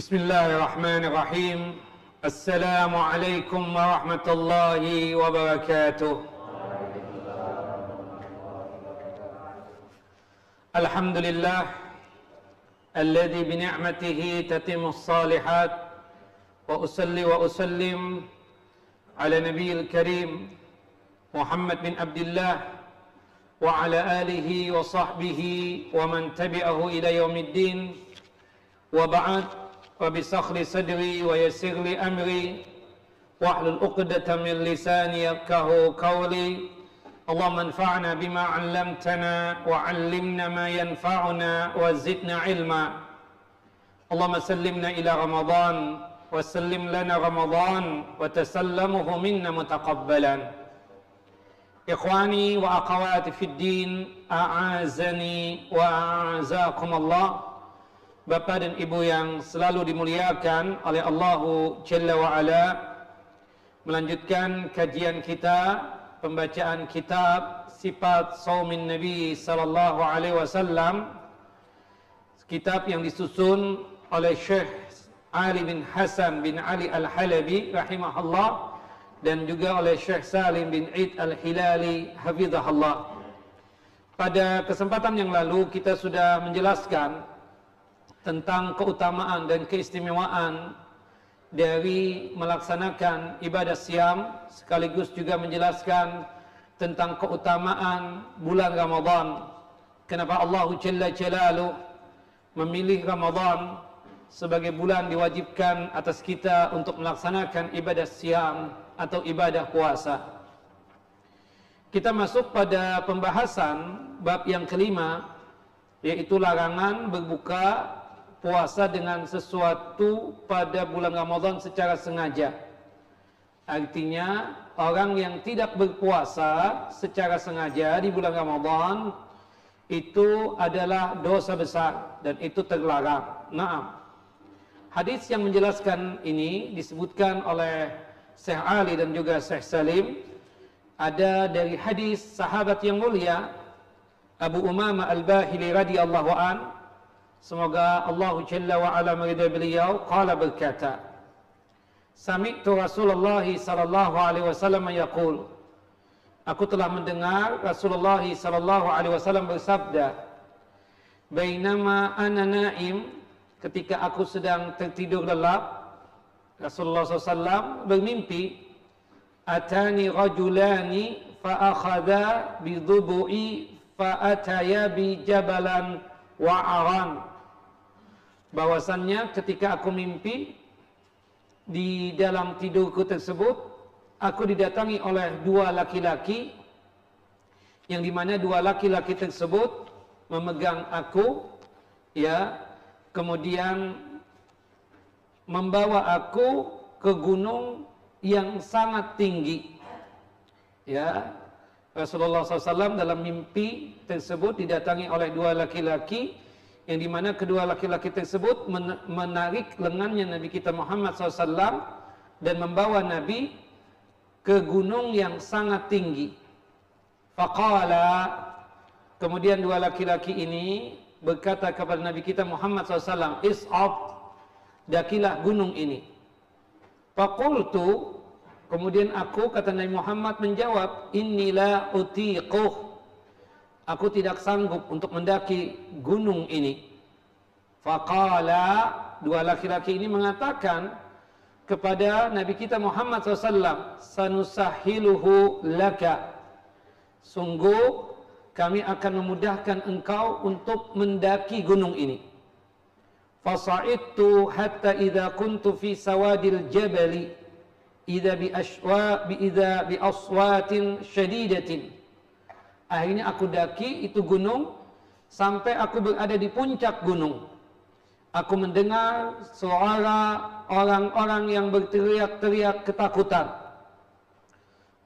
بسم الله الرحمن الرحيم السلام عليكم ورحمة الله وبركاته الحمد لله الذي بنعمته تتم الصالحات وأصلي وأسلم على نبي الكريم محمد بن عبد الله وعلى آله وصحبه ومن تبعه إلى يوم الدين وبعد وبسخر صدري ويسر لي أمري واحلل عقدة من لساني يفقه قولي. اللهم انفعنا بما علمتنا وعلمنا ما ينفعنا وزدنا علما. اللهم سلمنا إلى رمضان وسلم لنا رمضان وتسلمه منا متقبلا. إخواني وأخواتي في الدين أعازني وأعزاكم الله. Bapak dan Ibu yang selalu dimuliakan oleh Allah Jalla wa Ala Melanjutkan kajian kita Pembacaan kitab Sifat Saumin Nabi Sallallahu Alaihi Wasallam Kitab yang disusun oleh Syekh Ali bin Hasan bin Ali Al-Halabi Rahimahullah Dan juga oleh Syekh Salim bin Id Al-Hilali Hafizahullah. Pada kesempatan yang lalu kita sudah menjelaskan tentang keutamaan dan keistimewaan dari melaksanakan ibadah siam sekaligus juga menjelaskan tentang keutamaan bulan Ramadan. Kenapa Allah Jalla Jalaluh memilih Ramadan sebagai bulan diwajibkan atas kita untuk melaksanakan ibadah siam atau ibadah puasa? Kita masuk pada pembahasan bab yang kelima yaitu larangan berbuka puasa dengan sesuatu pada bulan Ramadan secara sengaja. Artinya orang yang tidak berpuasa secara sengaja di bulan Ramadan itu adalah dosa besar dan itu terlarang. Naam. Hadis yang menjelaskan ini disebutkan oleh Syekh Ali dan juga Syekh Salim ada dari hadis sahabat yang mulia Abu Umama Al-Bahili radhiyallahu an Semoga Allah Jalla wa ala meridai beliau. Qala berkata Sami'tu Rasulullah sallallahu alaihi wasallam yaqul. Aku telah mendengar Rasulullah sallallahu alaihi wasallam bersabda Bainama ana naim ketika aku sedang tertidur lelap Rasulullah SAW bermimpi Atani rajulani fa akhadha bi dhubu'i fa ataya bi jabalan wa'aran bahwasannya ketika aku mimpi di dalam tidurku tersebut aku didatangi oleh dua laki-laki yang di mana dua laki-laki tersebut memegang aku ya. Kemudian membawa aku ke gunung yang sangat tinggi ya. Rasulullah SAW dalam mimpi tersebut didatangi oleh dua laki-laki yang di mana kedua laki-laki tersebut menarik lengannya Nabi kita Muhammad SAW dan membawa Nabi ke gunung yang sangat tinggi. Faqala kemudian dua laki-laki ini berkata kepada Nabi kita Muhammad SAW, Is'ab, dakilah gunung ini. Faqultu, kemudian aku kata Nabi Muhammad menjawab, Inilah utiquh, aku tidak sanggup untuk mendaki gunung ini. Faqala dua laki-laki ini mengatakan kepada Nabi kita Muhammad SAW, sanusahiluhu laka. Sungguh kami akan memudahkan engkau untuk mendaki gunung ini. Fasa'idtu hatta idza kuntu fi sawadil jabali idza bi ashwa bi idza bi aswatin syadidatin Akhirnya aku daki itu gunung sampai aku berada di puncak gunung. Aku mendengar suara orang-orang yang berteriak-teriak ketakutan.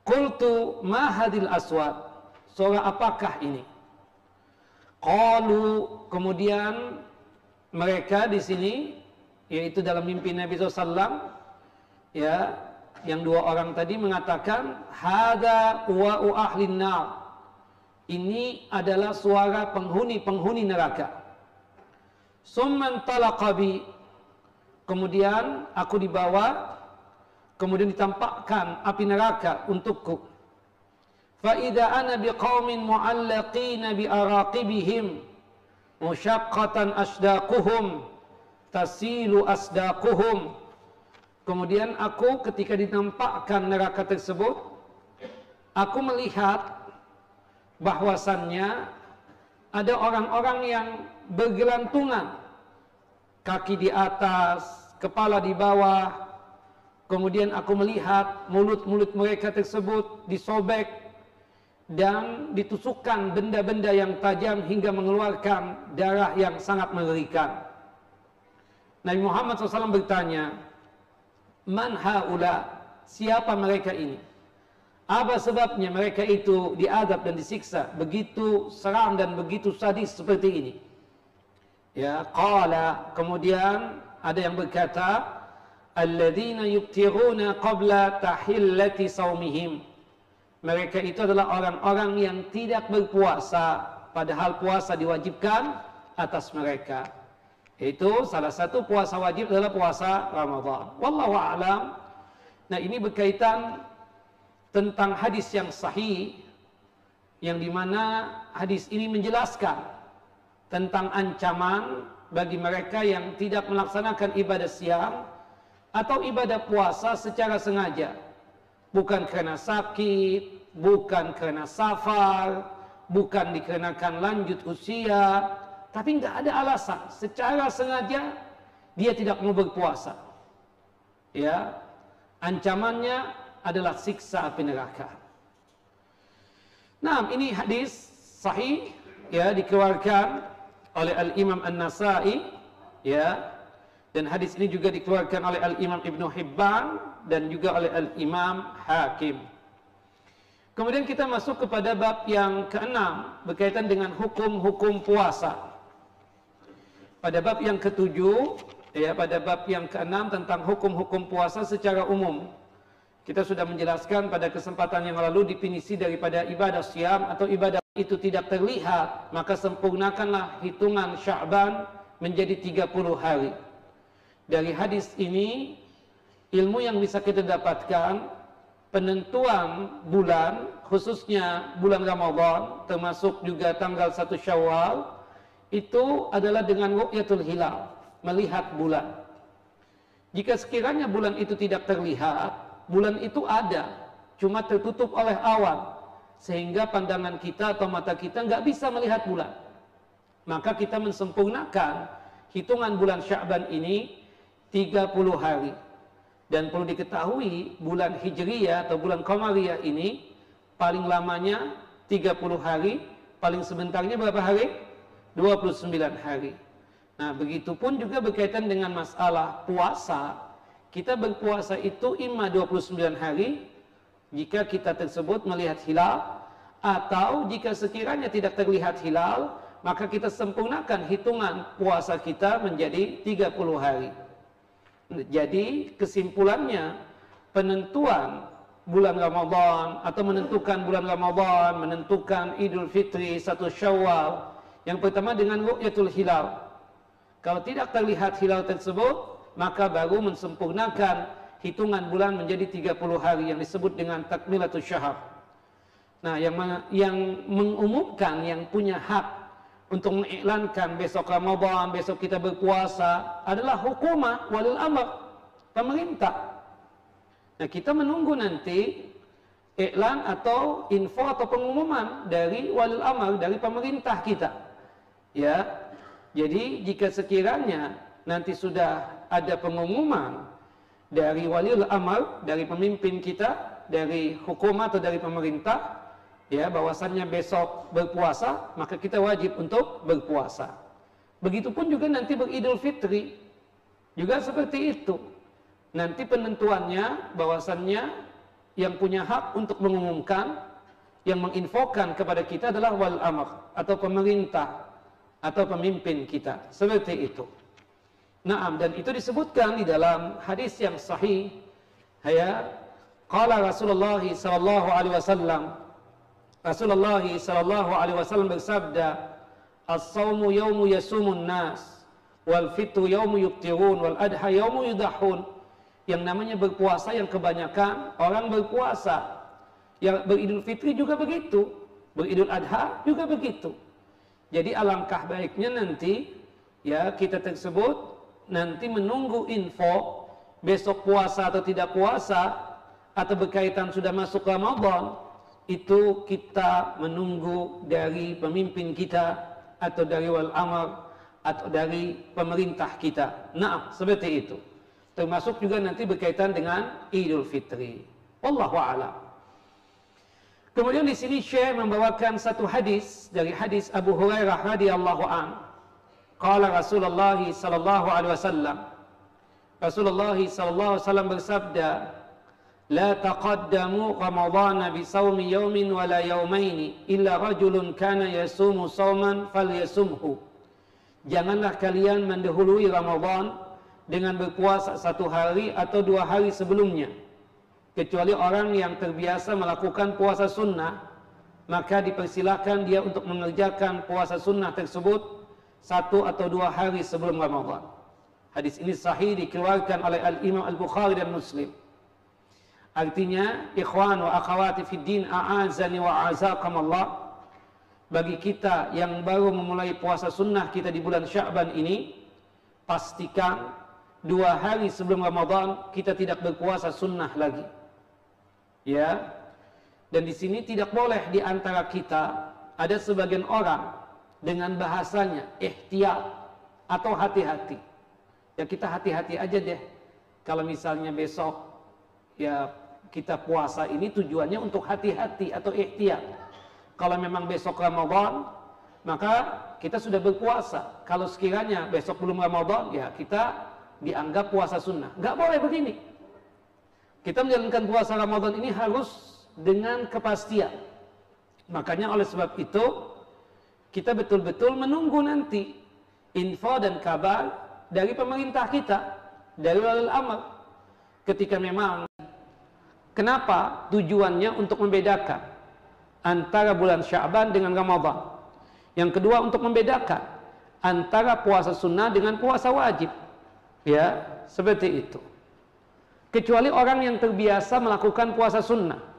Qultu ma hadil aswat? Suara apakah ini? Qalu kemudian mereka di sini yaitu dalam mimpi Nabi SAW ya yang dua orang tadi mengatakan hada wa ahlin nar ini adalah suara penghuni-penghuni neraka. Summan talaqabi Kemudian aku dibawa, kemudian ditampakkan api neraka untukku. Fa'idha ana biqawmin mu'allaqina bi'araqibihim musyaqqatan asdaquhum tasilu asdaquhum kemudian aku ketika ditampakkan neraka tersebut aku melihat bahwasannya ada orang-orang yang bergelantungan kaki di atas, kepala di bawah. Kemudian aku melihat mulut-mulut mereka tersebut disobek dan ditusukkan benda-benda yang tajam hingga mengeluarkan darah yang sangat mengerikan. Nabi Muhammad SAW bertanya, Man haula? Siapa mereka ini? Apa sebabnya mereka itu diadab dan disiksa begitu seram dan begitu sadis seperti ini? Ya, qala kemudian ada yang berkata alladzina yubtiruna qabla tahillati saumihim. Mereka itu adalah orang-orang yang tidak berpuasa padahal puasa diwajibkan atas mereka. Itu salah satu puasa wajib adalah puasa Ramadan. Wallahu a'lam. Nah, ini berkaitan tentang hadis yang sahih yang di mana hadis ini menjelaskan tentang ancaman bagi mereka yang tidak melaksanakan ibadah siang atau ibadah puasa secara sengaja. Bukan karena sakit, bukan karena safar, bukan dikarenakan lanjut usia, tapi nggak ada alasan. Secara sengaja dia tidak mau berpuasa. Ya, ancamannya adalah siksa api neraka. Nah, ini hadis sahih ya dikeluarkan oleh Al-Imam An-Nasai ya dan hadis ini juga dikeluarkan oleh Al-Imam Ibnu Hibban dan juga oleh Al-Imam Hakim. Kemudian kita masuk kepada bab yang keenam berkaitan dengan hukum-hukum puasa. Pada bab yang ketujuh, ya pada bab yang keenam tentang hukum-hukum puasa secara umum. Kita sudah menjelaskan pada kesempatan yang lalu definisi daripada ibadah siam atau ibadah itu tidak terlihat, maka sempurnakanlah hitungan Sya'ban menjadi 30 hari. Dari hadis ini, ilmu yang bisa kita dapatkan, penentuan bulan, khususnya bulan Ramadan, termasuk juga tanggal 1 Syawal, itu adalah dengan ru'yatul hilal, melihat bulan. Jika sekiranya bulan itu tidak terlihat, bulan itu ada, cuma tertutup oleh awan, sehingga pandangan kita atau mata kita nggak bisa melihat bulan. Maka kita mensempurnakan hitungan bulan Sya'ban ini 30 hari. Dan perlu diketahui bulan Hijriyah atau bulan Qamariyah ini paling lamanya 30 hari, paling sebentarnya berapa hari? 29 hari. Nah, begitupun juga berkaitan dengan masalah puasa. Kita berpuasa itu imma 29 hari jika kita tersebut melihat hilal atau jika sekiranya tidak terlihat hilal maka kita sempurnakan hitungan puasa kita menjadi 30 hari. Jadi kesimpulannya penentuan bulan Ramadan atau menentukan bulan Ramadan menentukan Idul Fitri satu Syawal yang pertama dengan ru'yatul hilal. Kalau tidak terlihat hilal tersebut maka baru mensempurnakan hitungan bulan menjadi 30 hari yang disebut dengan takmilatul syahar. Nah, yang yang mengumumkan yang punya hak untuk mengiklankan besok Ramadan, besok kita berpuasa adalah hukumah walil amr, pemerintah. Nah, kita menunggu nanti iklan atau info atau pengumuman dari walil amr, dari pemerintah kita. Ya. Jadi jika sekiranya nanti sudah ada pengumuman dari waliul amal, dari pemimpin kita, dari hukum atau dari pemerintah, ya bahwasannya besok berpuasa, maka kita wajib untuk berpuasa. Begitupun juga nanti beridul fitri, juga seperti itu. Nanti penentuannya bahwasannya yang punya hak untuk mengumumkan, yang menginfokan kepada kita adalah wal amr atau pemerintah atau pemimpin kita. Seperti itu. Naam dan itu disebutkan di dalam hadis yang sahih. Ya qala Rasulullah sallallahu alaihi wasallam Rasulullah sallallahu alaihi wasallam bersabda as-saumu yaumu yasumun nas wal fitru yaumu yuftirun wal adha yaumu yudahun yang namanya berpuasa yang kebanyakan orang berpuasa. Yang beridul fitri juga begitu beridul adha juga begitu. Jadi alangkah baiknya nanti ya kita tersebut nanti menunggu info besok puasa atau tidak puasa atau berkaitan sudah masuk Ramadan itu kita menunggu dari pemimpin kita atau dari wal amr atau dari pemerintah kita. Nah, seperti itu. Termasuk juga nanti berkaitan dengan Idul Fitri. Wallahu a'lam. Kemudian di sini Syekh membawakan satu hadis dari hadis Abu Hurairah radhiyallahu an. Qala Rasulullah sallallahu alaihi wasallam. Rasulullah sallallahu alaihi wasallam bersabda, "La taqaddamu Ramadan bi sawmi yawmin wa la yawmayn illa rajulun kana yasumu falyasumhu." Janganlah kalian mendahului Ramadan dengan berpuasa satu hari atau dua hari sebelumnya. Kecuali orang yang terbiasa melakukan puasa sunnah, maka dipersilakan dia untuk mengerjakan puasa sunnah tersebut satu atau dua hari sebelum Ramadan. Hadis ini sahih dikeluarkan oleh Al-Imam Al-Bukhari dan Muslim. Artinya, ikhwan wa akhawati fid din a'azani wa a'azakumullah bagi kita yang baru memulai puasa sunnah kita di bulan Sya'ban ini pastikan dua hari sebelum Ramadan kita tidak berpuasa sunnah lagi ya dan di sini tidak boleh di antara kita ada sebagian orang dengan bahasanya ihtiyat atau hati-hati ya kita hati-hati aja deh kalau misalnya besok ya kita puasa ini tujuannya untuk hati-hati atau ihtiyat kalau memang besok Ramadan, maka kita sudah berpuasa. Kalau sekiranya besok belum Ramadan, ya kita dianggap puasa sunnah. Gak boleh begini. Kita menjalankan puasa Ramadan ini harus dengan kepastian. Makanya oleh sebab itu, kita betul-betul menunggu nanti info dan kabar dari pemerintah kita, dari walil amal. Ketika memang, kenapa tujuannya untuk membedakan antara bulan Syaban dengan Ramadan. Yang kedua untuk membedakan antara puasa sunnah dengan puasa wajib. Ya, seperti itu. Kecuali orang yang terbiasa melakukan puasa sunnah.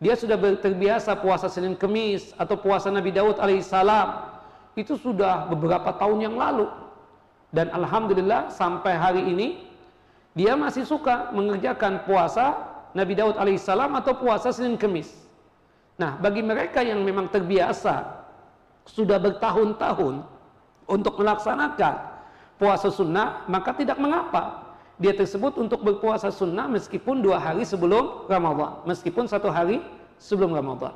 Dia sudah terbiasa puasa Senin Kemis atau puasa Nabi Daud alaihissalam. Itu sudah beberapa tahun yang lalu. Dan Alhamdulillah sampai hari ini dia masih suka mengerjakan puasa Nabi Daud alaihissalam atau puasa Senin Kemis. Nah, bagi mereka yang memang terbiasa sudah bertahun-tahun untuk melaksanakan puasa sunnah, maka tidak mengapa dia tersebut untuk berpuasa sunnah meskipun dua hari sebelum Ramadan, meskipun satu hari sebelum Ramadan.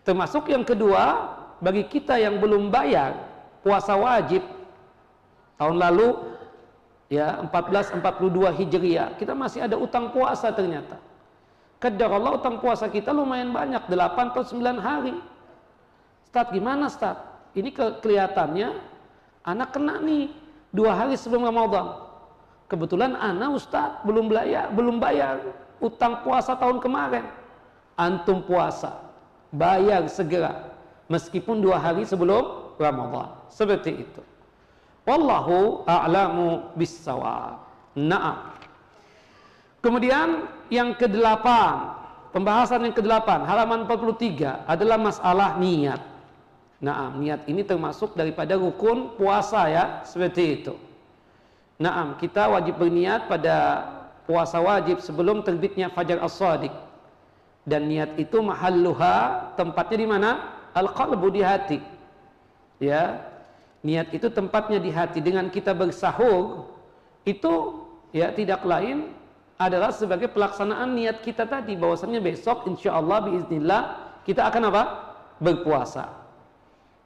Termasuk yang kedua, bagi kita yang belum bayar puasa wajib tahun lalu ya 1442 Hijriah, kita masih ada utang puasa ternyata. Kadar Allah utang puasa kita lumayan banyak, 8 atau 9 hari. Ustaz gimana Ustaz? Ini ke kelihatannya anak kena nih dua hari sebelum Ramadan. Kebetulan anak Ustaz belum bayar, belum bayar utang puasa tahun kemarin. Antum puasa, bayar segera meskipun dua hari sebelum Ramadan. Seperti itu. Wallahu a'lamu bis-shawab. Naam. Kemudian yang kedelapan, pembahasan yang kedelapan, halaman 43 adalah masalah niat. Nah, niat ini termasuk daripada rukun puasa ya, seperti itu. Nah, kita wajib berniat pada puasa wajib sebelum terbitnya fajar as-sadiq. Dan niat itu mahalluha, tempatnya di mana? Al-qalbu di hati. Ya. Niat itu tempatnya di hati. Dengan kita bersahur itu ya tidak lain adalah sebagai pelaksanaan niat kita tadi bahwasanya besok insya Allah biiznillah kita akan apa berpuasa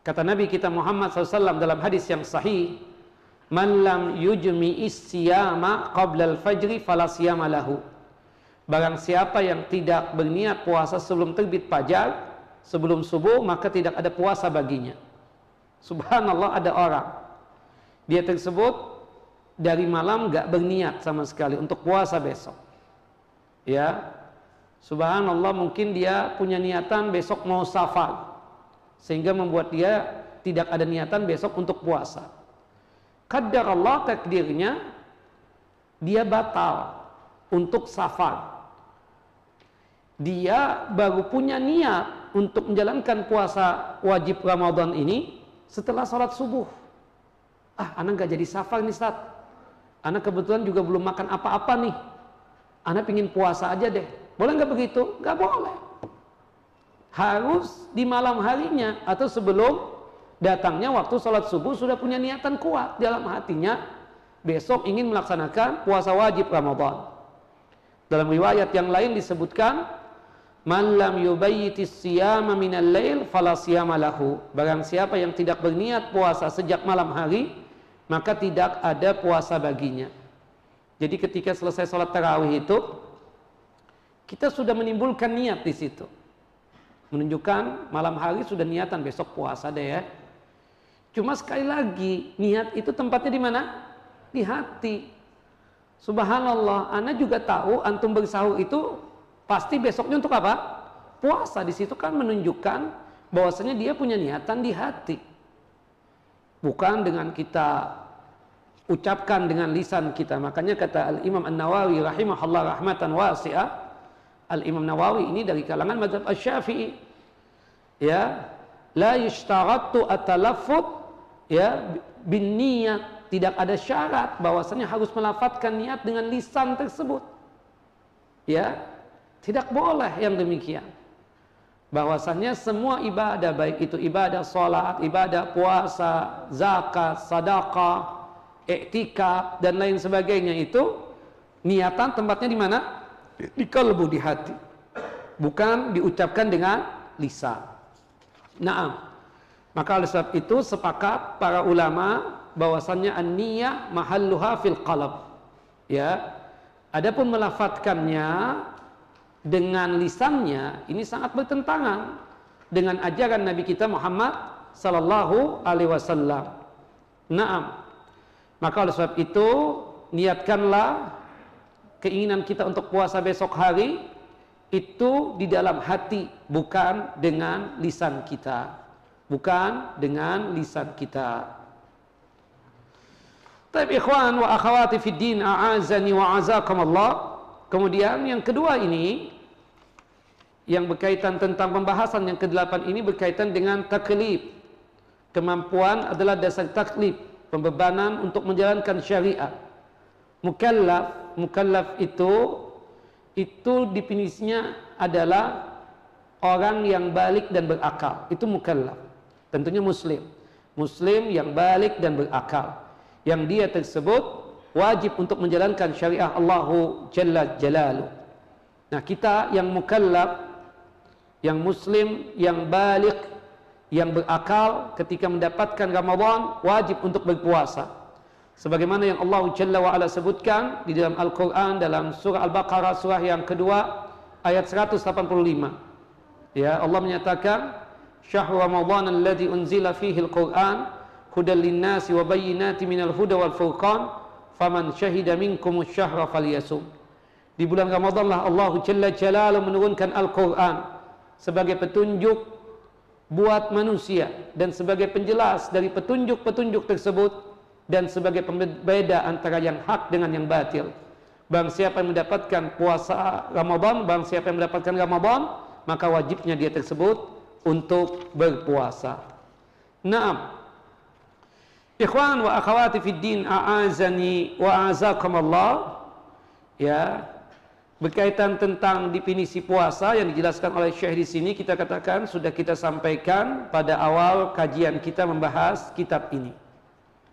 kata Nabi kita Muhammad SAW dalam hadis yang sahih man lam yujmi isyama qabla al-fajri fala siyama lahu barang siapa yang tidak berniat puasa sebelum terbit fajar sebelum subuh maka tidak ada puasa baginya subhanallah ada orang dia tersebut dari malam gak berniat sama sekali untuk puasa besok. Ya, subhanallah mungkin dia punya niatan besok mau safar. Sehingga membuat dia tidak ada niatan besok untuk puasa. Qadar Allah takdirnya dia batal untuk safar. Dia baru punya niat untuk menjalankan puasa wajib Ramadan ini setelah sholat subuh. Ah, anak gak jadi safar nih Ustaz. Anak kebetulan juga belum makan apa-apa nih. Anak pingin puasa aja deh. Boleh nggak begitu? Nggak boleh. Harus di malam harinya atau sebelum datangnya waktu sholat subuh sudah punya niatan kuat dalam hatinya besok ingin melaksanakan puasa wajib Ramadan. Dalam riwayat yang lain disebutkan Man lam yubayyitis siyama minal lail fala siyama lahu. Barang siapa yang tidak berniat puasa sejak malam hari, maka tidak ada puasa baginya. Jadi ketika selesai sholat tarawih itu, kita sudah menimbulkan niat di situ. Menunjukkan malam hari sudah niatan besok puasa deh ya. Cuma sekali lagi, niat itu tempatnya di mana? Di hati. Subhanallah, Anda juga tahu antum bersahur itu pasti besoknya untuk apa? Puasa. Di situ kan menunjukkan bahwasanya dia punya niatan di hati. Bukan dengan kita ucapkan dengan lisan kita. Makanya kata Al-Imam An-Nawawi rahimahullah rahmatan wasi'ah. Al-Imam Nawawi ini dari kalangan mazhab Asy-Syafi'i. Ya, la yushtaratu at-talaffuz ya bin niat tidak ada syarat bahwasanya harus melafatkan niat dengan lisan tersebut. Ya tidak boleh yang demikian. Bahwasanya semua ibadah baik itu ibadah salat ibadah puasa zakat sedekah iktikaf dan lain sebagainya itu niatan tempatnya di mana? Di kalbu di hati. Bukan diucapkan dengan lisan. Naam maka oleh sebab itu sepakat para ulama bahwasannya an-niyah mahalluha fil qalb. Ya. Adapun melafatkannya dengan lisannya ini sangat bertentangan dengan ajaran Nabi kita Muhammad sallallahu alaihi wasallam. Naam. Maka oleh sebab itu niatkanlah keinginan kita untuk puasa besok hari itu di dalam hati bukan dengan lisan kita bukan dengan lisan kita. Tapi ikhwan wa akhawati fid din a'azani wa azakumullah. Kemudian yang kedua ini yang berkaitan tentang pembahasan yang ke-8 ini berkaitan dengan taklif. Kemampuan adalah dasar taklif, pembebanan untuk menjalankan syariat. Mukallaf, mukallaf itu itu definisinya adalah orang yang balik dan berakal. Itu mukallaf. Tentunya muslim. Muslim yang balik dan berakal. Yang dia tersebut wajib untuk menjalankan syariah Allahu Jalla Jalalu. Nah kita yang mukallaf, yang muslim, yang balik, yang berakal ketika mendapatkan Ramadan wajib untuk berpuasa. Sebagaimana yang Allah Jalla wa ala sebutkan di dalam Al-Quran dalam surah Al-Baqarah surah yang kedua ayat 185. Ya Allah menyatakan syahr Ramadan alladhi unzila fihi al-Qur'an hudan lin-nasi wa bayyinatin minal huda wal furqan faman syahida minkum asy-syahra falyasum di bulan Ramadan lah Allah Jalla Jalaluhu menurunkan Al-Quran sebagai petunjuk buat manusia dan sebagai penjelas dari petunjuk-petunjuk tersebut dan sebagai pembeda antara yang hak dengan yang batil. Bang siapa yang mendapatkan puasa Ramadan, bang siapa yang mendapatkan Ramadan, maka wajibnya dia tersebut untuk berpuasa. Naam. Ikhwan wa akhwati fid din a'azani wa azakumullah. Ya. Berkaitan tentang definisi puasa yang dijelaskan oleh Syekh di sini kita katakan sudah kita sampaikan pada awal kajian kita membahas kitab ini.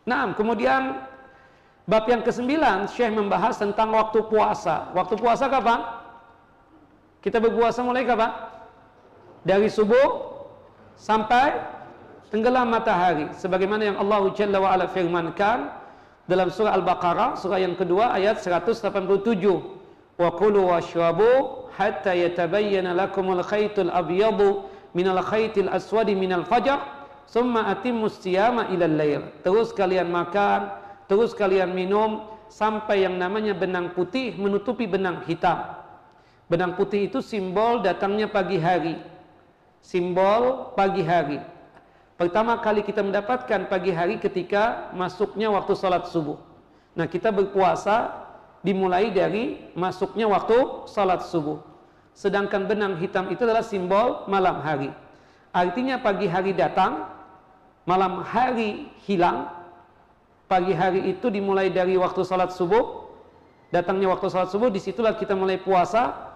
Nah, kemudian bab yang kesembilan Syekh membahas tentang waktu puasa. Waktu puasa kapan? Kita berpuasa mulai kapan? Dari subuh sampai tenggelam matahari sebagaimana yang Allah Jalla wa ala firmankan dalam surah Al-Baqarah surah yang kedua ayat 187 wa kulu washrabu hatta yatabayyana lakumul khaytul abyadu minal khaytil aswadi minal fajr summa atimmus siyama ilal lail. Terus kalian makan terus kalian minum sampai yang namanya benang putih menutupi benang hitam. Benang putih itu simbol datangnya pagi hari simbol pagi hari. Pertama kali kita mendapatkan pagi hari ketika masuknya waktu salat subuh. Nah, kita berpuasa dimulai dari masuknya waktu salat subuh. Sedangkan benang hitam itu adalah simbol malam hari. Artinya pagi hari datang, malam hari hilang. Pagi hari itu dimulai dari waktu salat subuh. Datangnya waktu salat subuh, di situlah kita mulai puasa.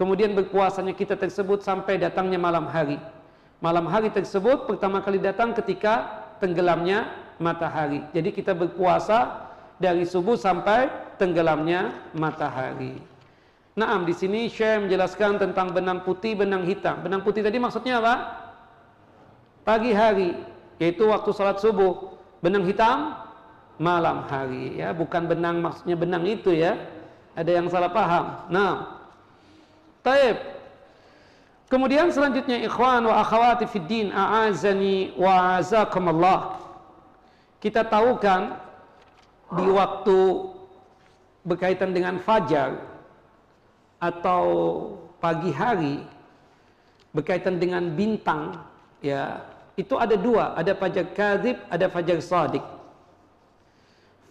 Kemudian berpuasanya kita tersebut sampai datangnya malam hari. Malam hari tersebut pertama kali datang ketika tenggelamnya matahari. Jadi kita berpuasa dari subuh sampai tenggelamnya matahari. Naam di sini Syekh menjelaskan tentang benang putih, benang hitam. Benang putih tadi maksudnya apa? Pagi hari, yaitu waktu salat subuh. Benang hitam malam hari ya, bukan benang maksudnya benang itu ya. Ada yang salah paham. Nah, Taib. Kemudian selanjutnya ikhwan wa akhawati fid din a'azani wa azakumullah. Kita tahu kan di waktu berkaitan dengan fajar atau pagi hari berkaitan dengan bintang ya itu ada dua ada fajar kadzib ada fajar sadiq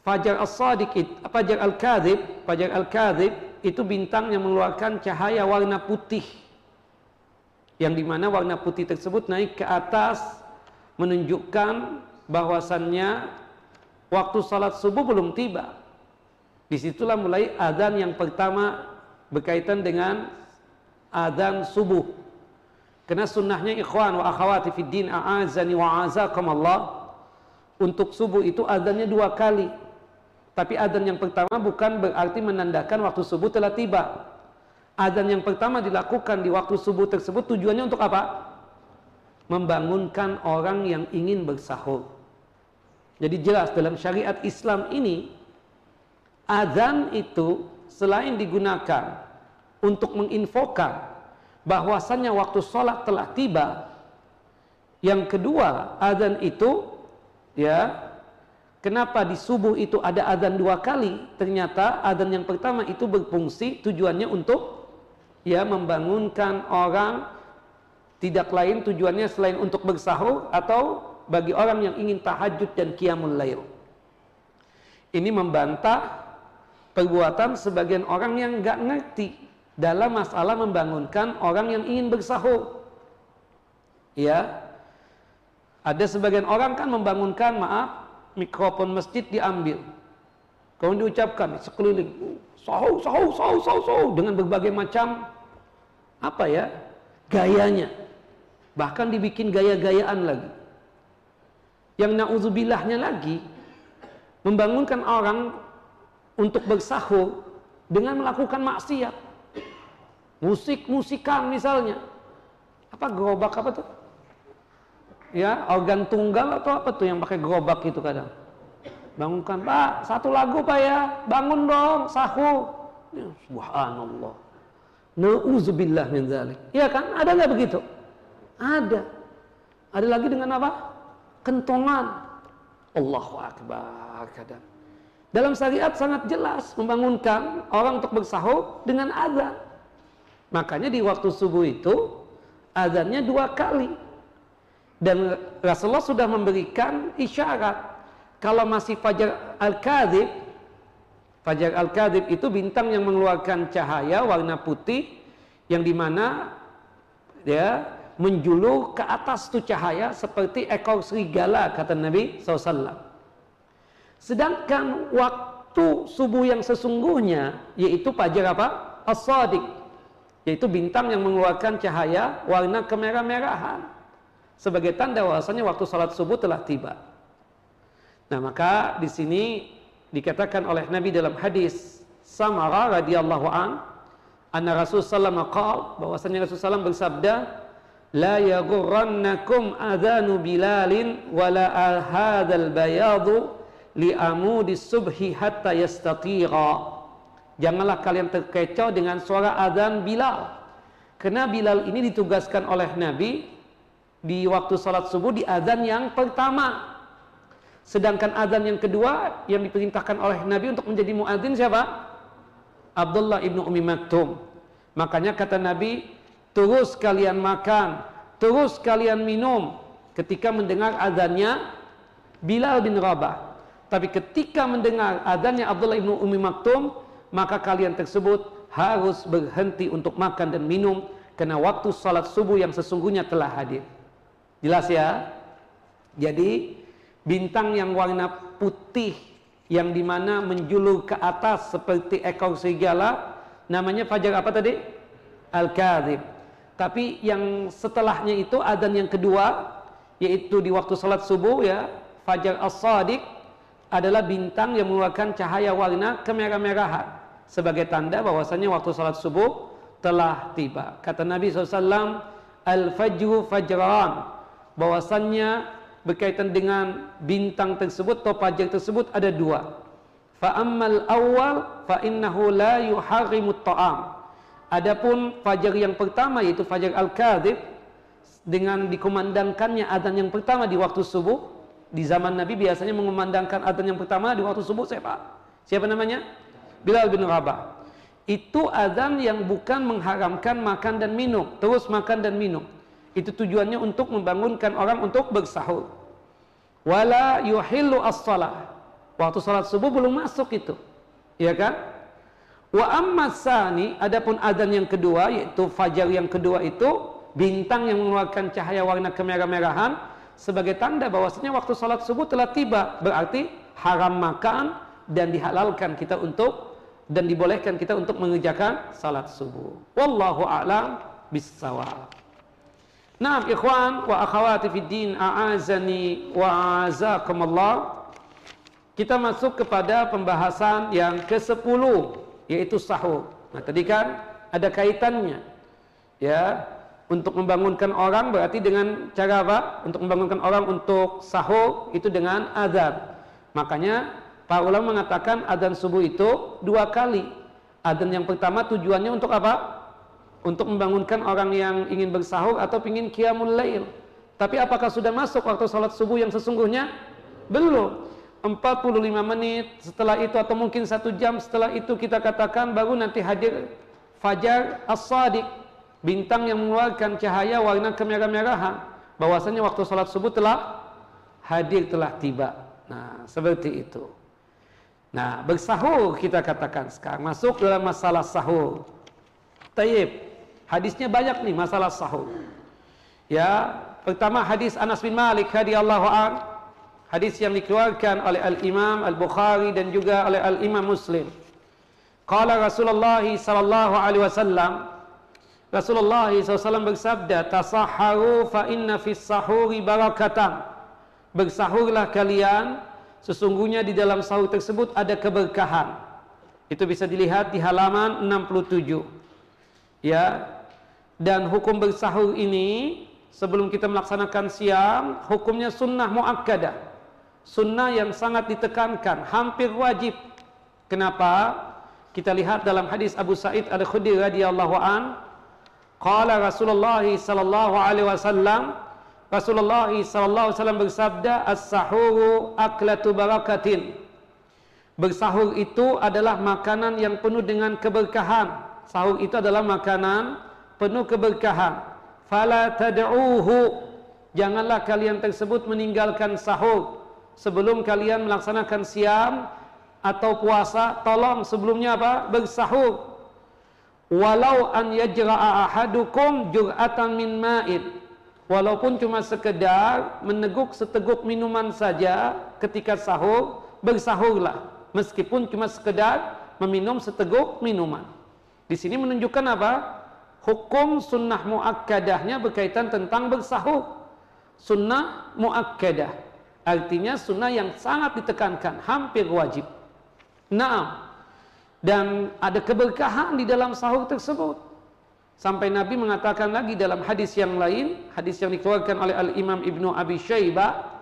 fajar as-sadiq fajar al-kadzib fajar al-kadzib itu bintang yang mengeluarkan cahaya warna putih yang di mana warna putih tersebut naik ke atas menunjukkan bahwasannya waktu salat subuh belum tiba. Di situlah mulai adzan yang pertama berkaitan dengan adzan subuh. Karena sunnahnya ikhwan wa akhawati fid din a'azani wa Allah untuk subuh itu adzannya dua kali. Tapi adzan yang pertama bukan berarti menandakan waktu subuh telah tiba. Adzan yang pertama dilakukan di waktu subuh tersebut tujuannya untuk apa? Membangunkan orang yang ingin bersahur. Jadi jelas dalam syariat Islam ini adzan itu selain digunakan untuk menginfokan bahwasannya waktu sholat telah tiba. Yang kedua, adzan itu ya Kenapa di subuh itu ada adzan dua kali? Ternyata adzan yang pertama itu berfungsi tujuannya untuk ya membangunkan orang tidak lain tujuannya selain untuk bersahur atau bagi orang yang ingin tahajud dan qiyamul lail. Ini membantah perbuatan sebagian orang yang nggak ngerti dalam masalah membangunkan orang yang ingin bersahur. Ya, ada sebagian orang kan membangunkan maaf mikrofon masjid diambil, kemudian diucapkan sekeliling sahur, sahur, sahur, sahur, sahur dengan berbagai macam apa ya gayanya. Bahkan dibikin gaya-gayaan lagi. Yang nauzubillahnya lagi membangunkan orang untuk bersahur dengan melakukan maksiat. Musik-musikan misalnya. Apa gerobak apa tuh? Ya, organ tunggal atau apa tuh yang pakai gerobak itu kadang. Bangunkan, Pak, satu lagu Pak ya. Bangun dong, sahur. Ya, subhanallah. Nauzubillah min zalik. Iya kan? Ada nggak begitu? Ada. Ada lagi dengan apa? Kentongan. Allahu Akbar kadang. Dalam syariat sangat jelas membangunkan orang untuk bersahur dengan azan. Makanya di waktu subuh itu azannya dua kali. Dan Rasulullah sudah memberikan isyarat kalau masih fajar al-kadhib Fajar Al-Kadhib itu bintang yang mengeluarkan cahaya warna putih yang di mana ya menjulur ke atas tu cahaya seperti ekor serigala kata Nabi SAW. Sedangkan waktu subuh yang sesungguhnya yaitu fajar apa? As-Sadiq yaitu bintang yang mengeluarkan cahaya warna kemerah-merahan sebagai tanda bahwasanya waktu salat subuh telah tiba. Nah, maka di sini dikatakan oleh Nabi dalam hadis Samara radhiyallahu an anna Rasul sallallahu qala bahwasanya Rasul sallallahu bersabda la yaghurrannakum adhanu bilalin wala hadzal bayadu li amudi subhi hatta yastatira janganlah kalian terkecoh dengan suara azan Bilal karena Bilal ini ditugaskan oleh Nabi di waktu salat subuh di azan yang pertama Sedangkan azan yang kedua yang diperintahkan oleh Nabi untuk menjadi muadzin siapa? Abdullah ibnu Umi Maktum. Makanya kata Nabi, terus kalian makan, terus kalian minum. ketika mendengar azannya Bilal bin Rabah. Tapi ketika mendengar adanya Abdullah bin Umi Maktum, maka kalian tersebut harus berhenti untuk makan dan minum karena waktu salat subuh yang sesungguhnya telah hadir. Jelas ya? Jadi bintang yang warna putih yang di mana menjulur ke atas seperti ekor serigala namanya fajar apa tadi? Al-Kadhib. Tapi yang setelahnya itu adan yang kedua yaitu di waktu salat subuh ya fajar as-sadiq adalah bintang yang mengeluarkan cahaya warna kemerah-merahan sebagai tanda bahwasanya waktu salat subuh telah tiba. Kata Nabi SAW, Al-Fajru Fajran, bahwasannya berkaitan dengan bintang tersebut atau fajar tersebut ada dua. Fa'ammal awal fa innahu la yuharrimut ta'am. Adapun fajar yang pertama yaitu fajar al-kadhib dengan dikumandangkannya adzan yang pertama di waktu subuh di zaman Nabi biasanya mengumandangkan adzan yang pertama di waktu subuh siapa? Siapa namanya? Bilal bin Rabah. Itu adzan yang bukan mengharamkan makan dan minum, terus makan dan minum. Itu tujuannya untuk membangunkan orang untuk bersahur. Wala yuhillu as-salah. Waktu salat subuh belum masuk itu. Iya kan? Wa amma sani, adapun adzan yang kedua yaitu fajar yang kedua itu bintang yang mengeluarkan cahaya warna kemerah-merahan sebagai tanda bahwasanya waktu salat subuh telah tiba berarti haram makan dan dihalalkan kita untuk dan dibolehkan kita untuk mengerjakan salat subuh wallahu a'lam bissawab Nah, ikhwan wa akhawati fid din a'azani wa a'azakumullah. Kita masuk kepada pembahasan yang ke-10 yaitu sahur. Nah, tadi kan ada kaitannya. Ya, untuk membangunkan orang berarti dengan cara apa? Untuk membangunkan orang untuk sahur itu dengan azan. Makanya para ulama mengatakan azan subuh itu dua kali. Azan yang pertama tujuannya untuk apa? Untuk membangunkan orang yang ingin bersahur atau ingin qiyamul lail. Tapi apakah sudah masuk waktu salat subuh yang sesungguhnya? Belum. 45 menit setelah itu atau mungkin satu jam setelah itu kita katakan baru nanti hadir fajar as-sadiq bintang yang mengeluarkan cahaya warna kemerah-merahan bahwasanya waktu salat subuh telah hadir telah tiba nah seperti itu nah bersahur kita katakan sekarang masuk dalam masalah sahur tayyib hadisnya banyak nih masalah sahur ya pertama hadis Anas bin Malik radhiyallahu an hadis yang dikeluarkan oleh Al-Imam Al-Bukhari dan juga oleh Al-Imam Muslim qala Rasulullah sallallahu alaihi wasallam Rasulullah SAW bersabda, Tasaharu fa inna fis sahuri barakatan. Bersahurlah kalian, sesungguhnya di dalam sahur tersebut ada keberkahan. Itu bisa dilihat di halaman 67. Ya. Dan hukum bersahur ini sebelum kita melaksanakan siang, hukumnya sunnah muakkadah. Sunnah yang sangat ditekankan, hampir wajib. Kenapa? Kita lihat dalam hadis Abu Sa'id Al-Khudri radhiyallahu an Qala Rasulullah sallallahu alaihi wasallam Rasulullah sallallahu alaihi wasallam bersabda as-sahuru aklatu barakatin Bersahur itu adalah makanan yang penuh dengan keberkahan. Sahur itu adalah makanan penuh keberkahan. Fala tad'uhu. Janganlah kalian tersebut meninggalkan sahur sebelum kalian melaksanakan siam atau puasa. Tolong sebelumnya apa? Bersahur walau an yajra'a ahadukum jur'atan min ma'in walaupun cuma sekedar meneguk seteguk minuman saja ketika sahur bersahurlah meskipun cuma sekedar meminum seteguk minuman di sini menunjukkan apa hukum sunnah muakkadahnya berkaitan tentang bersahur sunnah muakkadah artinya sunnah yang sangat ditekankan hampir wajib. Nah dan ada keberkahan di dalam sahur tersebut. Sampai Nabi mengatakan lagi dalam hadis yang lain, hadis yang dikeluarkan oleh Al-Imam Ibnu Abi Syaibah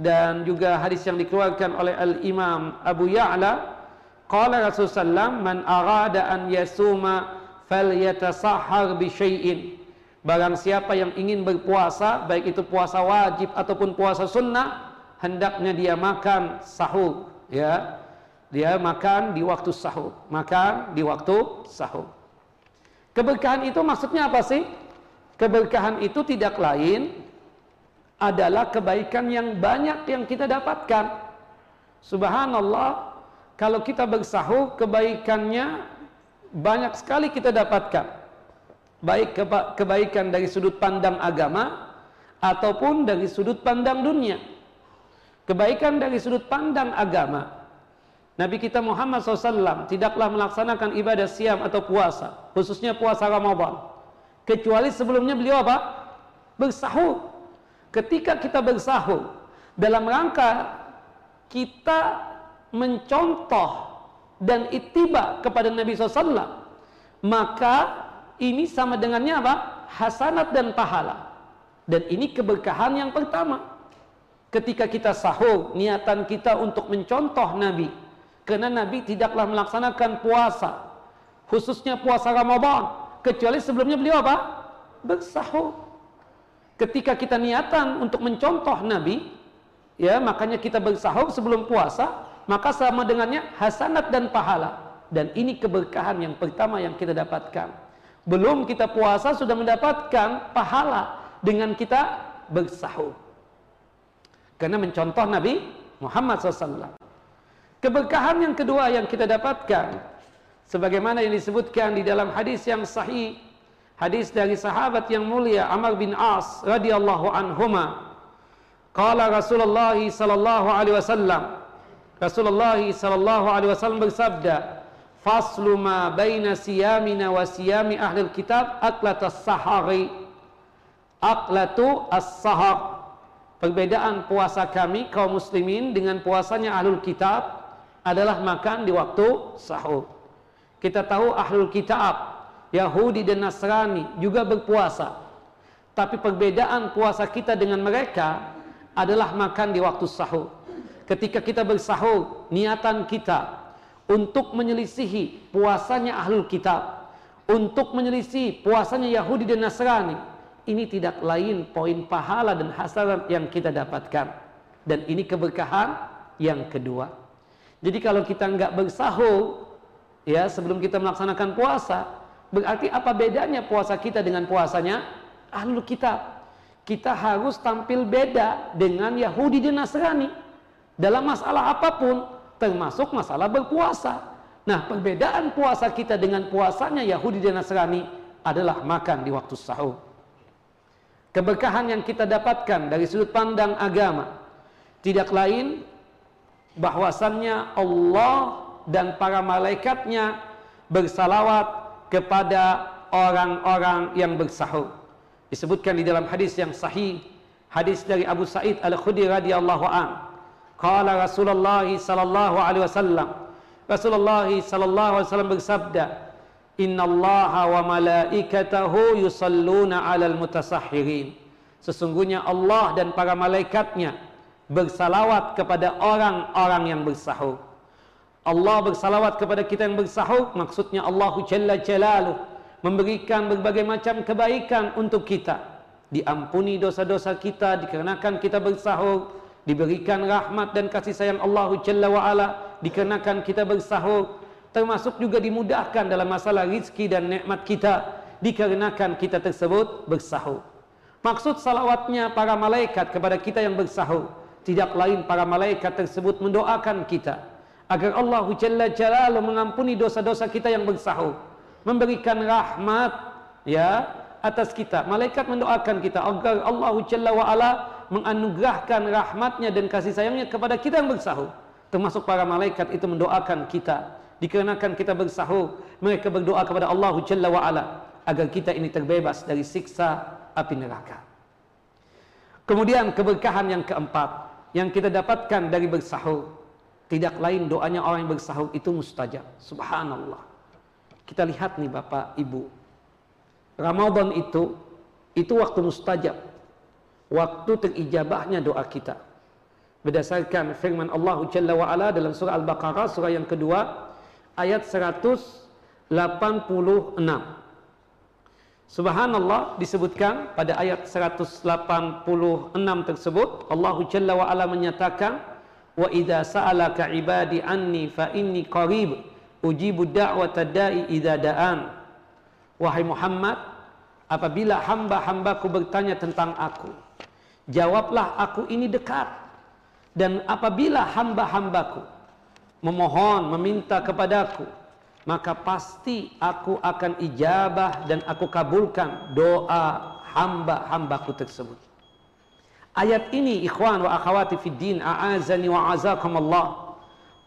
dan juga hadis yang dikeluarkan oleh Al-Imam Abu Ya'la, qala Rasulullah man arada an yasuma falyatasahhar bi syai'in. Barang siapa yang ingin berpuasa, baik itu puasa wajib ataupun puasa sunnah, hendaknya dia makan sahur, ya dia makan di waktu sahur. Makan di waktu sahur. Keberkahan itu maksudnya apa sih? Keberkahan itu tidak lain adalah kebaikan yang banyak yang kita dapatkan. Subhanallah, kalau kita bersahur kebaikannya banyak sekali kita dapatkan. Baik kebaikan dari sudut pandang agama ataupun dari sudut pandang dunia. Kebaikan dari sudut pandang agama. Nabi kita Muhammad SAW tidaklah melaksanakan ibadah siam atau puasa, khususnya puasa Ramadan. Kecuali sebelumnya beliau apa? Bersahur. Ketika kita bersahur, dalam rangka kita mencontoh dan itiba kepada Nabi SAW, maka ini sama dengannya apa? Hasanat dan pahala. Dan ini keberkahan yang pertama. Ketika kita sahur, niatan kita untuk mencontoh Nabi karena Nabi tidaklah melaksanakan puasa, khususnya puasa Ramadan, kecuali sebelumnya beliau apa? Bersahur. Ketika kita niatan untuk mencontoh Nabi, ya makanya kita bersahur sebelum puasa, maka sama dengannya hasanat dan pahala. Dan ini keberkahan yang pertama yang kita dapatkan. Belum kita puasa sudah mendapatkan pahala dengan kita bersahur. Karena mencontoh Nabi Muhammad SAW. Keberkahan yang kedua yang kita dapatkan sebagaimana yang disebutkan di dalam hadis yang sahih hadis dari sahabat yang mulia Amr bin As radhiyallahu anhuma qala Rasulullah sallallahu alaihi wasallam Rasulullah sallallahu alaihi wasallam bersabda faslu ma baina siyamina wa siyami ahli kitab aklatus sahari aklatu as-sahar perbedaan puasa kami kaum muslimin dengan puasanya ahlul kitab adalah makan di waktu sahur. Kita tahu ahlul kitab, Yahudi dan Nasrani juga berpuasa. Tapi perbedaan puasa kita dengan mereka adalah makan di waktu sahur. Ketika kita bersahur, niatan kita untuk menyelisihi puasanya ahlul kitab, untuk menyelisihi puasanya Yahudi dan Nasrani, ini tidak lain poin pahala dan hasanat yang kita dapatkan. Dan ini keberkahan yang kedua. Jadi kalau kita nggak bersahur ya sebelum kita melaksanakan puasa, berarti apa bedanya puasa kita dengan puasanya ahlul kitab? Kita harus tampil beda dengan Yahudi dan Nasrani dalam masalah apa pun, termasuk masalah berpuasa. Nah, perbedaan puasa kita dengan puasanya Yahudi dan Nasrani adalah makan di waktu sahur. Keberkahan yang kita dapatkan dari sudut pandang agama tidak lain bahwasannya Allah dan para malaikatnya bersalawat kepada orang-orang yang bersahur. Disebutkan di dalam hadis yang sahih, hadis dari Abu Sa'id Al-Khudri radhiyallahu an. Qala Rasulullah sallallahu alaihi wasallam. Rasulullah sallallahu alaihi wasallam bersabda, "Inna Allah wa malaikatahu yusalluna 'alal mutasahhirin." Sesungguhnya Allah dan para malaikatnya bersalawat kepada orang-orang yang bersahur. Allah bersalawat kepada kita yang bersahur, maksudnya Allahu Jalla Jalaluh memberikan berbagai macam kebaikan untuk kita. Diampuni dosa-dosa kita dikarenakan kita bersahur, diberikan rahmat dan kasih sayang Allahu Jalla wa ala. Dikarenakan kita bersahur, termasuk juga dimudahkan dalam masalah rizki dan nikmat kita. Dikarenakan kita tersebut bersahur. Maksud salawatnya para malaikat kepada kita yang bersahur. Tidak lain para malaikat tersebut mendoakan kita. Agar Allah Jalla Jalaluhu mengampuni dosa-dosa kita yang bersahur. Memberikan rahmat ya atas kita. Malaikat mendoakan kita agar Allah Jalla wa ala menganugerahkan rahmatnya dan kasih sayangnya kepada kita yang bersahur termasuk para malaikat itu mendoakan kita dikarenakan kita bersahur mereka berdoa kepada Allah Jalla wa ala agar kita ini terbebas dari siksa api neraka kemudian keberkahan yang keempat yang kita dapatkan dari bersahur tidak lain doanya orang yang bersahur itu mustajab. Subhanallah. Kita lihat nih Bapak, Ibu. Ramadan itu itu waktu mustajab. Waktu terijabahnya doa kita. Berdasarkan firman Allah Jalla wa ala dalam surah Al-Baqarah surah yang kedua ayat 186. Subhanallah disebutkan pada ayat 186 tersebut Allah Jalla wa ala menyatakan wa idza sa'alaka ibadi anni fa inni qarib ujibu da'wata da'i idza da'an wahai Muhammad apabila hamba-hambaku bertanya tentang aku Jawablah aku ini dekat. Dan apabila hamba-hambaku memohon, meminta kepadaku, maka pasti aku akan ijabah dan aku kabulkan doa hamba-hambaku tersebut. Ayat ini ikhwan wa akhawati fid din a'azani wa azakumullah.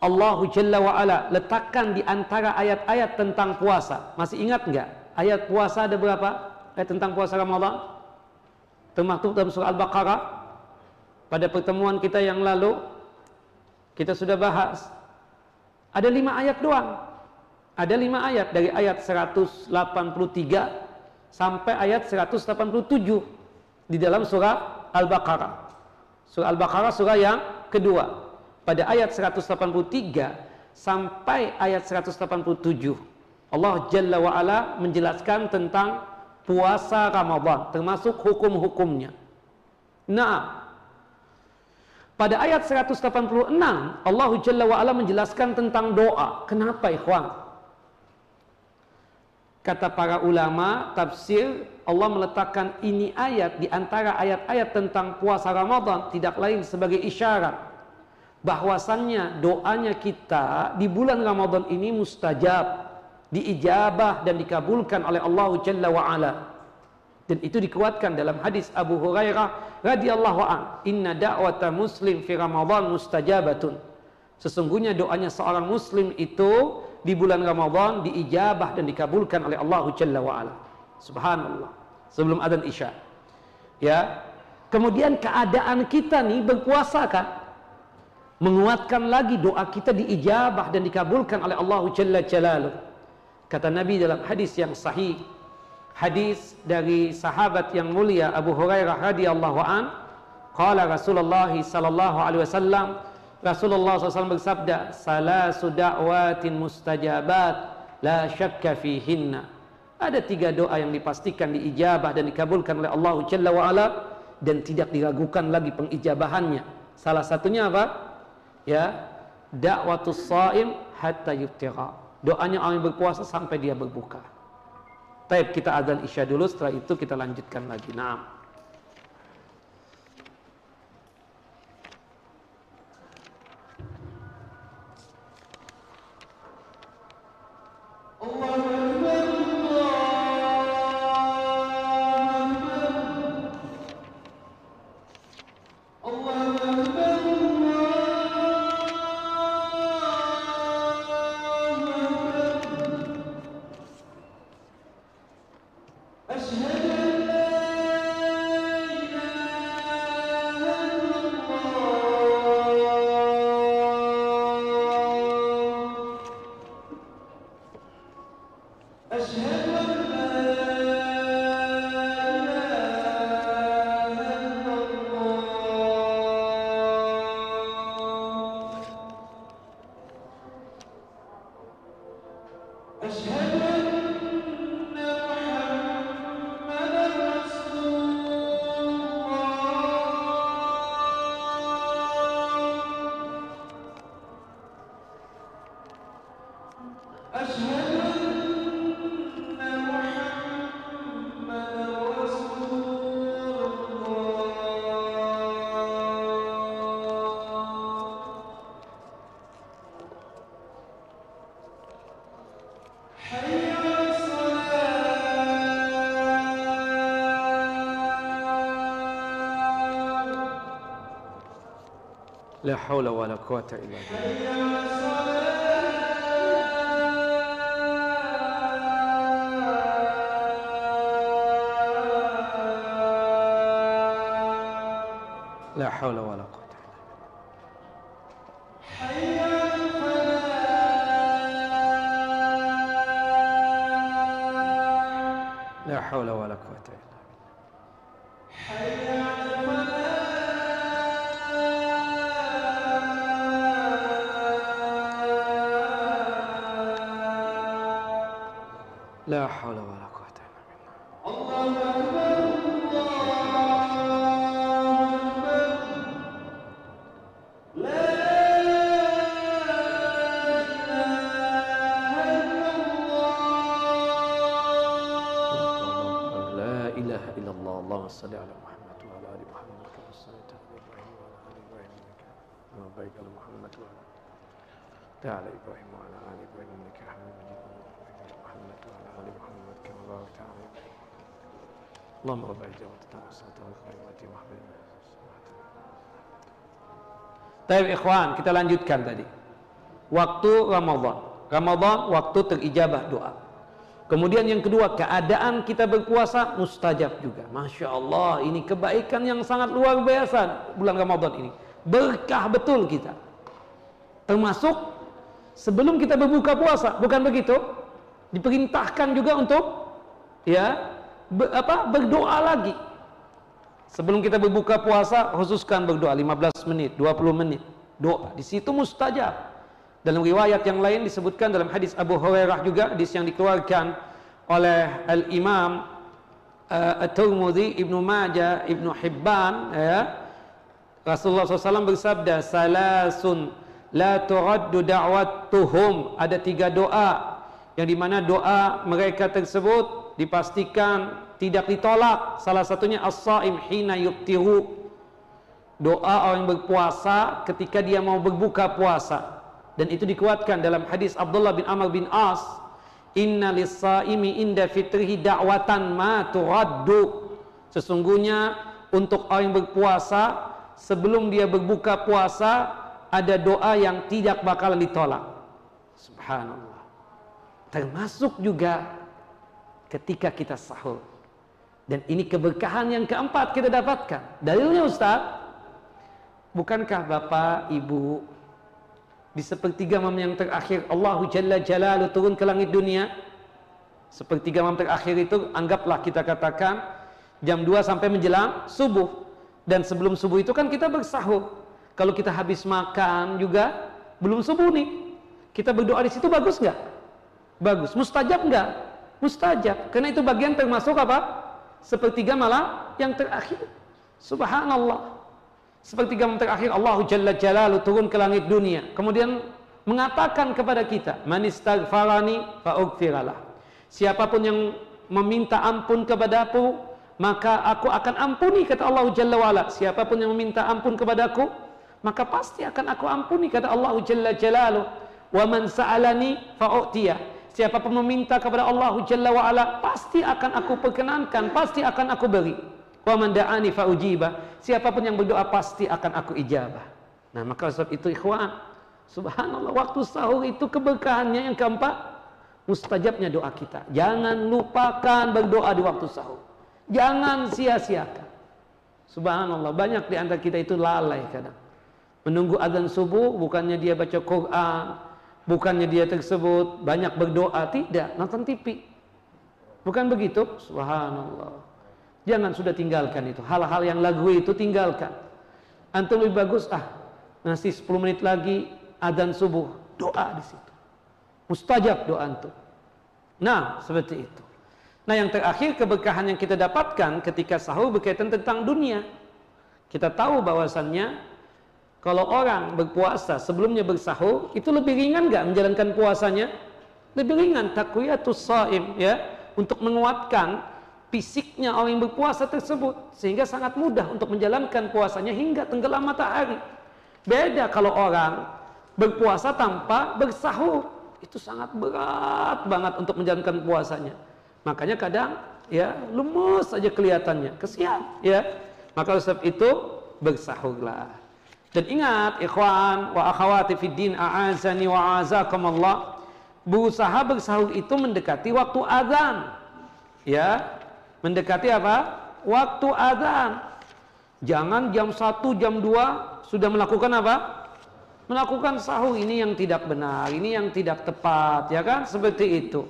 Allahu Jalla wa ala letakkan di antara ayat-ayat tentang puasa. Masih ingat enggak? Ayat puasa ada berapa? Ayat tentang puasa Ramadan? Termaktub dalam surah Al-Baqarah. Pada pertemuan kita yang lalu kita sudah bahas ada lima ayat doang. Ada lima ayat dari ayat 183 sampai ayat 187 di dalam surah Al-Baqarah. Surah Al-Baqarah surah yang kedua. Pada ayat 183 sampai ayat 187 Allah Jalla wa ala menjelaskan tentang puasa Ramadan termasuk hukum-hukumnya. Nah, pada ayat 186 Allah Jalla wa ala menjelaskan tentang doa. Kenapa ikhwan? Kata para ulama tafsir Allah meletakkan ini ayat di antara ayat-ayat tentang puasa Ramadan tidak lain sebagai isyarat bahwasannya doanya kita di bulan Ramadan ini mustajab, diijabah dan dikabulkan oleh Allah Jalla wa ala. Dan itu dikuatkan dalam hadis Abu Hurairah radhiyallahu an, "Inna da'wata muslim fi Ramadan mustajabatun." Sesungguhnya doanya seorang muslim itu di bulan Ramadan diijabah dan dikabulkan oleh Allah Jalla wa ala. Subhanallah. Sebelum adzan Isya. Ya. Kemudian keadaan kita nih berpuasa kan menguatkan lagi doa kita diijabah dan dikabulkan oleh Allah Jalla Jalaluh. Kata Nabi dalam hadis yang sahih, hadis dari sahabat yang mulia Abu Hurairah radhiyallahu an, qala Rasulullah sallallahu alaihi wasallam, Rasulullah SAW bersabda, Salasu da'watin mustajabat, la syakka fihinna. Ada tiga doa yang dipastikan diijabah dan dikabulkan oleh Allah Jalla wa'ala dan tidak diragukan lagi pengijabahannya. Salah satunya apa? Ya, da'watus saim hatta yuftira. Doanya orang yang berpuasa sampai dia berbuka. Taib kita azan isya dulu, setelah itu kita lanjutkan lagi. Nah. لا حول ولا قوة إلا بالله. لا حول ولا قوة. حول Baik ikhwan, kita lanjutkan tadi. Waktu Ramadan. Ramadan waktu terijabah doa. Kemudian yang kedua, keadaan kita berpuasa mustajab juga. Masya Allah, ini kebaikan yang sangat luar biasa bulan Ramadan ini. Berkah betul kita. Termasuk sebelum kita berbuka puasa, bukan begitu? Diperintahkan juga untuk ya ber, apa berdoa lagi. Sebelum kita berbuka puasa, khususkan berdoa 15 menit, 20 menit. Doa. Di situ mustajab. Dalam riwayat yang lain disebutkan dalam hadis Abu Hurairah juga hadis yang dikeluarkan oleh Al Imam uh, At-Tirmidzi, Ibnu Majah, Ibnu Hibban ya. Rasulullah SAW bersabda salasun la turaddu da'watuhum ada tiga doa yang di mana doa mereka tersebut dipastikan tidak ditolak. Salah satunya as-saim hina doa orang berpuasa ketika dia mau berbuka puasa. Dan itu dikuatkan dalam hadis Abdullah bin Amr bin As. Inna lis-saimi inda fitrihi da'watan ma turaddu. Sesungguhnya untuk orang berpuasa sebelum dia berbuka puasa ada doa yang tidak bakalan ditolak. Subhanallah. Termasuk juga ketika kita sahur. Dan ini keberkahan yang keempat kita dapatkan. Dalilnya Ustaz bukankah Bapak Ibu di sepertiga malam yang terakhir Allahu Jalla Jalalu turun ke langit dunia? Sepertiga malam terakhir itu anggaplah kita katakan jam 2 sampai menjelang subuh. Dan sebelum subuh itu kan kita bersahur. Kalau kita habis makan juga belum subuh nih. Kita berdoa di situ bagus nggak? Bagus. Mustajab nggak mustajab. Karena itu bagian termasuk apa? Sepertiga malam yang terakhir. Subhanallah. Seperti malam terakhir Allah Jalla Jalalu turun ke langit dunia. Kemudian mengatakan kepada kita man istaghfarani fa'ughfiralah siapa pun yang meminta ampun kepadaku maka aku akan ampuni kata Allah Jalla wa'ala. Siapa pun yang meminta ampun kepadaku maka pasti akan aku ampuni kata Allah Jalla Jalalu. Wa man sa'alani siapa pun meminta kepada Allah Jalla wa'ala pasti akan aku perkenankan pasti akan aku beri Wa man da'ani fa ujiba. Siapa pun yang berdoa pasti akan aku ijabah. Nah, maka sebab itu ikhwan, subhanallah waktu sahur itu keberkahannya yang keempat mustajabnya doa kita. Jangan lupakan berdoa di waktu sahur. Jangan sia-siakan. Subhanallah, banyak di antara kita itu lalai kadang. Menunggu azan subuh bukannya dia baca Quran, bukannya dia tersebut banyak berdoa, tidak, nonton TV. Bukan begitu? Subhanallah. Jangan sudah tinggalkan itu. Hal-hal yang lagu itu tinggalkan. Antum lebih bagus ah ngasih 10 menit lagi adzan subuh, doa di situ. Mustajab doa antum. Nah, seperti itu. Nah, yang terakhir keberkahan yang kita dapatkan ketika sahur berkaitan tentang dunia. Kita tahu bahwasannya kalau orang berpuasa sebelumnya bersahur itu lebih ringan nggak menjalankan puasanya? Lebih ringan takwiyatus saim ya untuk menguatkan fisiknya orang yang berpuasa tersebut sehingga sangat mudah untuk menjalankan puasanya hingga tenggelam matahari. Beda kalau orang berpuasa tanpa bersahur itu sangat berat banget untuk menjalankan puasanya. Makanya kadang ya lemes saja kelihatannya, kesian ya. Maka sebab itu bersahurlah. Dan ingat ikhwan wa akhawati fid din a'azani wa azakumullah berusaha bersahur itu mendekati waktu azan. Ya, Mendekati apa? Waktu azan. Jangan jam 1, jam 2 sudah melakukan apa? Melakukan sahur ini yang tidak benar, ini yang tidak tepat, ya kan? Seperti itu.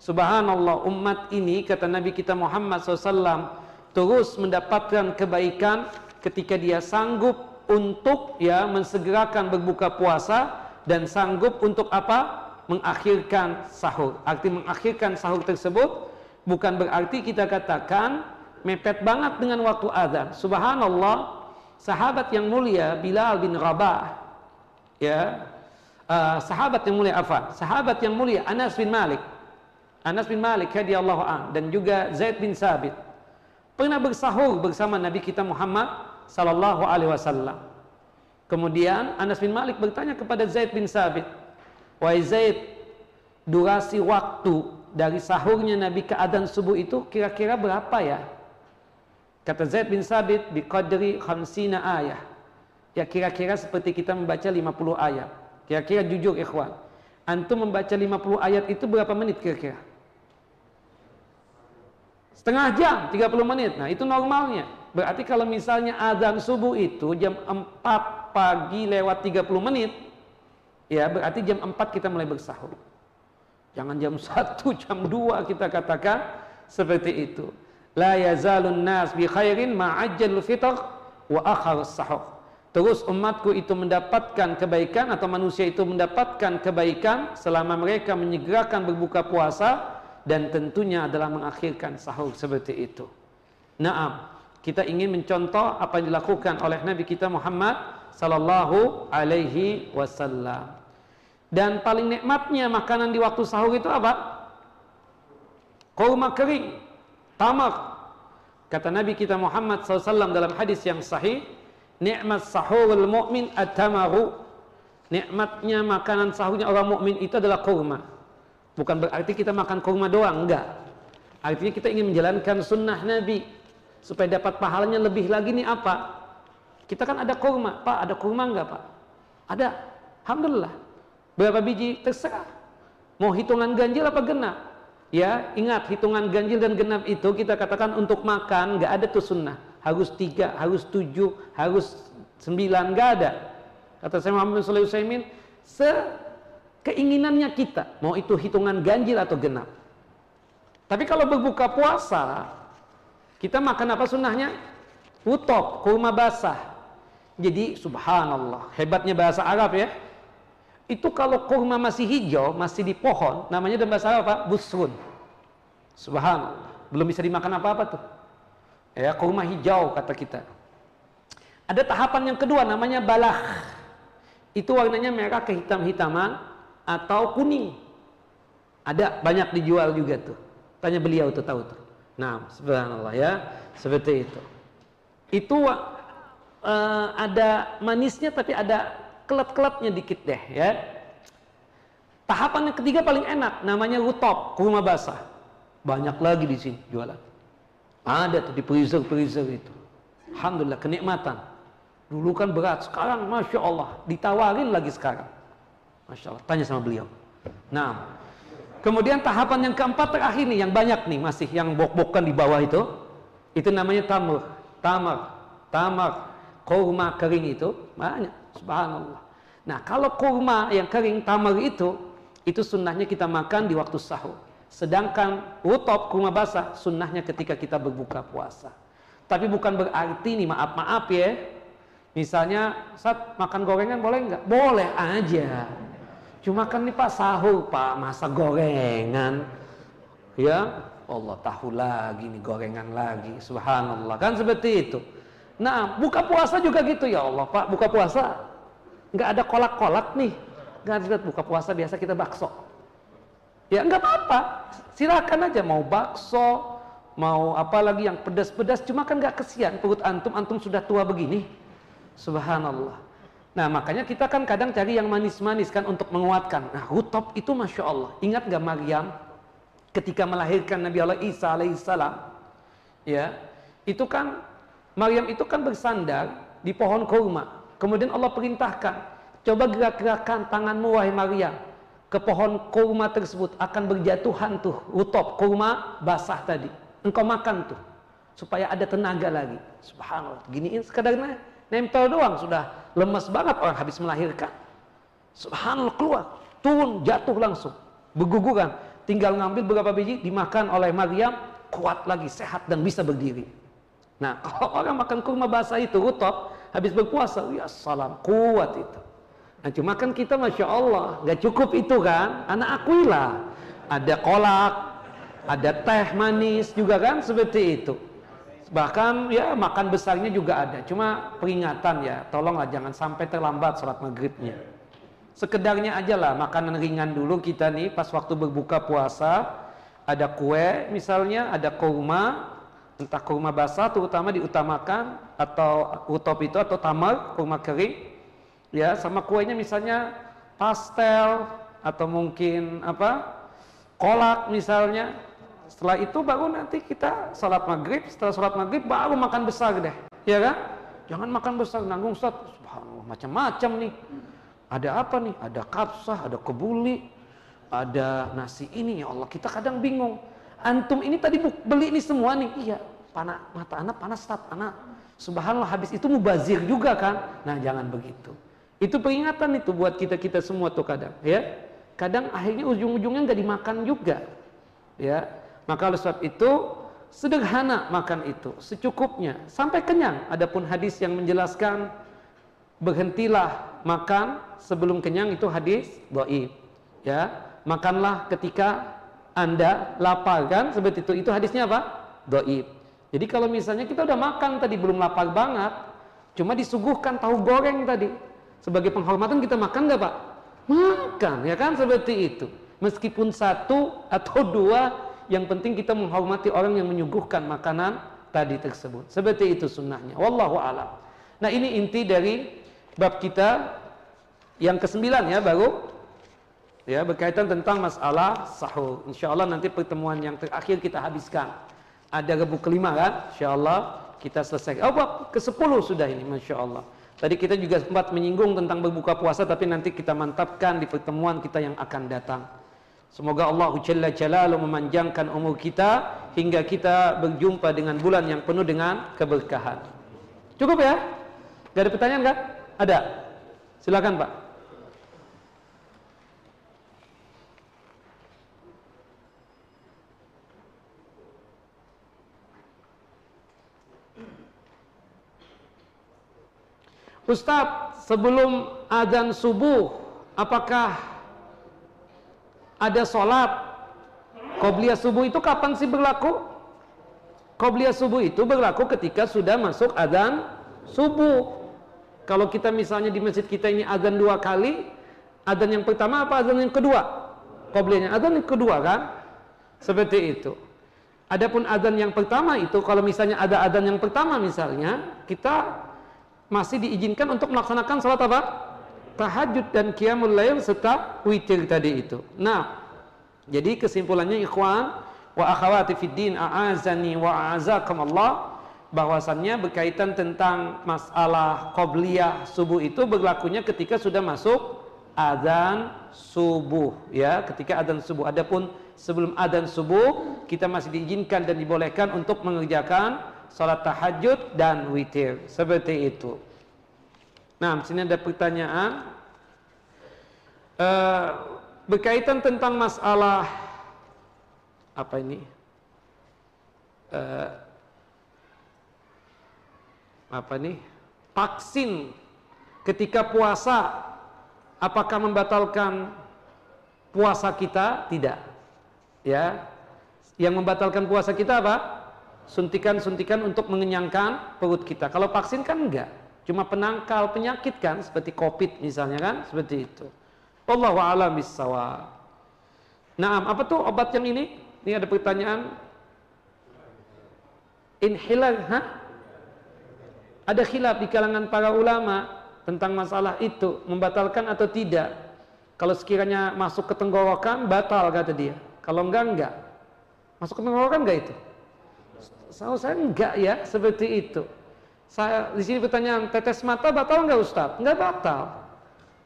Subhanallah, umat ini kata Nabi kita Muhammad SAW terus mendapatkan kebaikan ketika dia sanggup untuk ya mensegerakan berbuka puasa dan sanggup untuk apa? Mengakhirkan sahur. Arti mengakhirkan sahur tersebut bukan berarti kita katakan mepet banget dengan waktu azan. Subhanallah, sahabat yang mulia Bilal bin Rabah ya, uh, sahabat yang mulia apa? Sahabat yang mulia Anas bin Malik. Anas bin Malik radhiyallahu an dan juga Zaid bin Sabit pernah bersahur bersama Nabi kita Muhammad sallallahu alaihi wasallam. Kemudian Anas bin Malik bertanya kepada Zaid bin Sabit, "Wahai Zaid, durasi waktu dari sahurnya Nabi ke adzan subuh itu kira-kira berapa ya?" Kata Zaid bin Sabit, "Biqadri khamsina ayah." Ya kira-kira seperti kita membaca 50 ayat. Kira-kira jujur ikhwan. Antum membaca 50 ayat itu berapa menit kira-kira? Setengah jam, 30 menit. Nah, itu normalnya. Berarti kalau misalnya azan subuh itu jam 4 pagi lewat 30 menit, ya berarti jam 4 kita mulai bersahur. Jangan jam 1, jam 2 kita katakan seperti itu. La yazalun nas bi khairin ma'ajjalul fitr wa akhar sahur. Terus umatku itu mendapatkan kebaikan atau manusia itu mendapatkan kebaikan selama mereka menyegerakan berbuka puasa dan tentunya adalah mengakhirkan sahur seperti itu. Naam, kita ingin mencontoh apa yang dilakukan oleh Nabi kita Muhammad sallallahu alaihi wasallam. Dan paling nikmatnya makanan di waktu sahur itu apa? Kurma kering, tamar. Kata Nabi kita Muhammad SAW dalam hadis yang sahih, Nikmat sahurul mu'min at-tamaru. Nikmatnya makanan sahurnya orang mukmin itu adalah kurma. Bukan berarti kita makan kurma doang, enggak. Artinya kita ingin menjalankan sunnah Nabi supaya dapat pahalanya lebih lagi nih apa? Kita kan ada kurma, Pak, ada kurma enggak, Pak? Ada. Alhamdulillah. Berapa biji terserah. Mau hitungan ganjil apa genap? Ya, ingat hitungan ganjil dan genap itu kita katakan untuk makan enggak ada tuh sunnah harus tiga, harus tujuh, harus sembilan, nggak ada. Kata saya Muhammad Sallallahu Alaihi Wasallam, sekeinginannya kita, mau itu hitungan ganjil atau genap. Tapi kalau berbuka puasa, kita makan apa sunnahnya? Utop, kurma basah. Jadi subhanallah, hebatnya bahasa Arab ya. Itu kalau kurma masih hijau, masih di pohon, namanya dalam bahasa Arab apa? Busrun. Subhanallah. Belum bisa dimakan apa-apa tuh. Ya, kurma hijau kata kita. Ada tahapan yang kedua namanya balah. Itu warnanya merah kehitam-hitaman atau kuning. Ada banyak dijual juga tuh. Tanya beliau tuh tahu tuh. Nah, subhanallah ya, seperti itu. Itu uh, ada manisnya tapi ada kelat-kelatnya dikit deh ya. Tahapan yang ketiga paling enak namanya rutop, kurma basah. Banyak lagi di sini jualan. Ada tuh di freezer-freezer itu. Alhamdulillah kenikmatan. Dulu kan berat, sekarang Masya Allah ditawarin lagi sekarang. Masya Allah, tanya sama beliau. Nah, kemudian tahapan yang keempat terakhir nih, yang banyak nih masih, yang bok-bokan di bawah itu. Itu namanya tamur, tamar, tamar, kurma kering itu, banyak, subhanallah. Nah, kalau kurma yang kering, tamar itu, itu sunnahnya kita makan di waktu sahur. Sedangkan utop kurma basah sunnahnya ketika kita berbuka puasa. Tapi bukan berarti nih maaf-maaf ya. Misalnya saat makan gorengan boleh nggak? Boleh aja. Cuma kan nih Pak sahur Pak masa gorengan. Ya Allah tahu lagi nih gorengan lagi. Subhanallah kan seperti itu. Nah buka puasa juga gitu ya Allah Pak buka puasa nggak ada kolak-kolak nih. Nggak ada buka puasa biasa kita bakso Ya nggak apa-apa, silakan aja mau bakso, mau apa lagi yang pedas-pedas, cuma kan nggak kesian perut antum, antum sudah tua begini. Subhanallah. Nah makanya kita kan kadang cari yang manis-manis kan untuk menguatkan. Nah rutop itu masya Allah. Ingat nggak Maryam ketika melahirkan Nabi Allah Isa alaihissalam, ya itu kan Maryam itu kan bersandar di pohon kurma. Kemudian Allah perintahkan, coba gerak-gerakan tanganmu wahai Maryam ke pohon kurma tersebut akan berjatuhan tuh utop kurma basah tadi engkau makan tuh supaya ada tenaga lagi subhanallah giniin sekadar nempel doang sudah lemas banget orang habis melahirkan. Subhanallah keluar turun jatuh langsung berguguran. Tinggal ngambil beberapa biji dimakan oleh Maryam kuat lagi sehat dan bisa berdiri. Nah kalau orang makan kurma basah itu utop habis berpuasa ya salam kuat itu. Nah cuma kan kita Masya Allah nggak cukup itu kan? Anak akuilah Ada kolak Ada teh manis juga kan seperti itu Bahkan ya makan besarnya juga ada. Cuma peringatan ya Tolonglah jangan sampai terlambat sholat maghribnya. Sekedarnya aja lah Makanan ringan dulu kita nih Pas waktu berbuka puasa Ada kue misalnya Ada kurma Entah kurma basah terutama diutamakan atau utop itu atau tamar kurma kering ya sama kuenya misalnya pastel atau mungkin apa kolak misalnya setelah itu baru nanti kita sholat maghrib. Setelah sholat maghrib baru makan besar deh. Ya kan? Jangan makan besar nanggung Ustaz. Subhanallah macam-macam nih. Ada apa nih? Ada kapsah ada kebuli ada nasi ini. Ya Allah kita kadang bingung. Antum ini tadi beli ini semua nih. Iya panah mata anak panas start anak subhanallah habis itu mubazir juga kan? Nah jangan begitu. Itu peringatan itu buat kita kita semua tuh kadang ya. Kadang akhirnya ujung-ujungnya nggak dimakan juga ya maka oleh sebab itu sederhana makan itu secukupnya sampai kenyang. Adapun hadis yang menjelaskan berhentilah makan sebelum kenyang itu hadis dhaif ya. Makanlah ketika anda lapar kan? Seperti itu itu hadisnya apa? Dhaif. Jadi kalau misalnya kita udah makan tadi belum lapar banget cuma disuguhkan tahu goreng tadi sebagai penghormatan kita makan nggak pak? Makan, ya kan? Seperti itu. Meskipun satu atau dua, yang penting kita menghormati orang yang menyuguhkan makanan tadi tersebut. Seperti itu sunnahnya. Wallahu alam. Nah ini inti dari bab kita yang kesembilan ya baru ya berkaitan tentang masalah sahur. Insya Allah nanti pertemuan yang terakhir kita habiskan. Ada rebu kelima kan? Insya Allah kita selesai. Oh bab ke sepuluh sudah ini, masya Allah. Tadi kita juga sempat menyinggung tentang berbuka puasa tapi nanti kita mantapkan di pertemuan kita yang akan datang. Semoga Allah Jalla Jalalu memanjangkan umur kita hingga kita berjumpa dengan bulan yang penuh dengan keberkahan. Cukup ya? Gak ada pertanyaan kan? Ada? Silakan Pak. Ustaz, sebelum azan subuh, apakah ada sholat? Qobliyah subuh itu kapan sih berlaku? Qobliyah subuh itu berlaku ketika sudah masuk azan subuh. Kalau kita misalnya di masjid kita ini azan dua kali, azan yang pertama apa azan yang kedua? Qobliyahnya azan yang kedua kan? Seperti itu. Adapun azan yang pertama itu kalau misalnya ada azan yang pertama misalnya, kita masih diizinkan untuk melaksanakan salat apa? Tahajud dan qiyamul lail serta witir tadi itu. Nah, jadi kesimpulannya ikhwan wa akhawati fid din a'azani wa a'azakum Allah bahwasannya berkaitan tentang masalah qobliyah subuh itu berlakunya ketika sudah masuk adzan subuh ya ketika adzan subuh adapun sebelum adzan subuh kita masih diizinkan dan dibolehkan untuk mengerjakan salat tahajud dan witir seperti itu. Nah, sini ada pertanyaan uh, berkaitan tentang masalah apa ini? Uh, apa ini? Vaksin ketika puasa apakah membatalkan puasa kita? Tidak. Ya. Yang membatalkan puasa kita apa? suntikan-suntikan untuk mengenyangkan perut kita. Kalau vaksin kan enggak, cuma penangkal penyakit kan, seperti COVID misalnya kan, seperti itu. Allah a'lam bissawab. Nah, apa tuh obat yang ini? Ini ada pertanyaan. Inhilar, ha? Ada khilaf di kalangan para ulama tentang masalah itu, membatalkan atau tidak. Kalau sekiranya masuk ke tenggorokan, batal kata dia. Kalau enggak, enggak. Masuk ke tenggorokan enggak itu? Saya, saya enggak ya seperti itu. Saya di sini pertanyaan tetes mata batal enggak Ustaz? Enggak batal.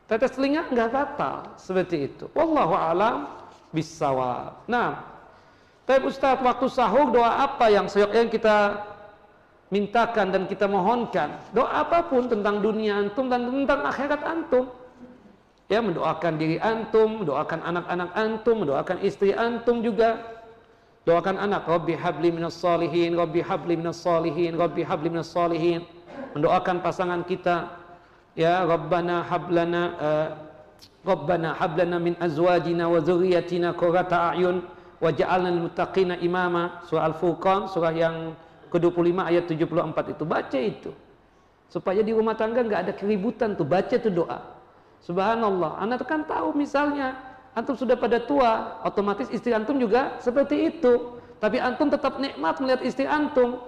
Tetes telinga enggak batal seperti itu. Wallahu alam bisawab. Nah, tapi Ustaz waktu sahur doa apa yang yang kita mintakan dan kita mohonkan? Doa apa pun tentang dunia antum dan tentang akhirat antum. Ya mendoakan diri antum, mendoakan anak-anak antum, mendoakan istri antum juga Doakan anak, Rabbi habli minas salihin, Rabbi habli minas salihin, Rabbi habli minas salihin. Mendoakan pasangan kita, ya Rabbana hablana uh, Rabbana hablana min azwajina wa dzurriyyatina qurrata a'yun waj'alna lil muttaqina imama. Surah Al-Furqan, surah yang ke-25 ayat 74 itu baca itu. Supaya di rumah tangga enggak ada keributan tuh, baca tuh doa. Subhanallah. Anak kan tahu misalnya antum sudah pada tua, otomatis istri antum juga seperti itu. Tapi antum tetap nikmat melihat istri antum.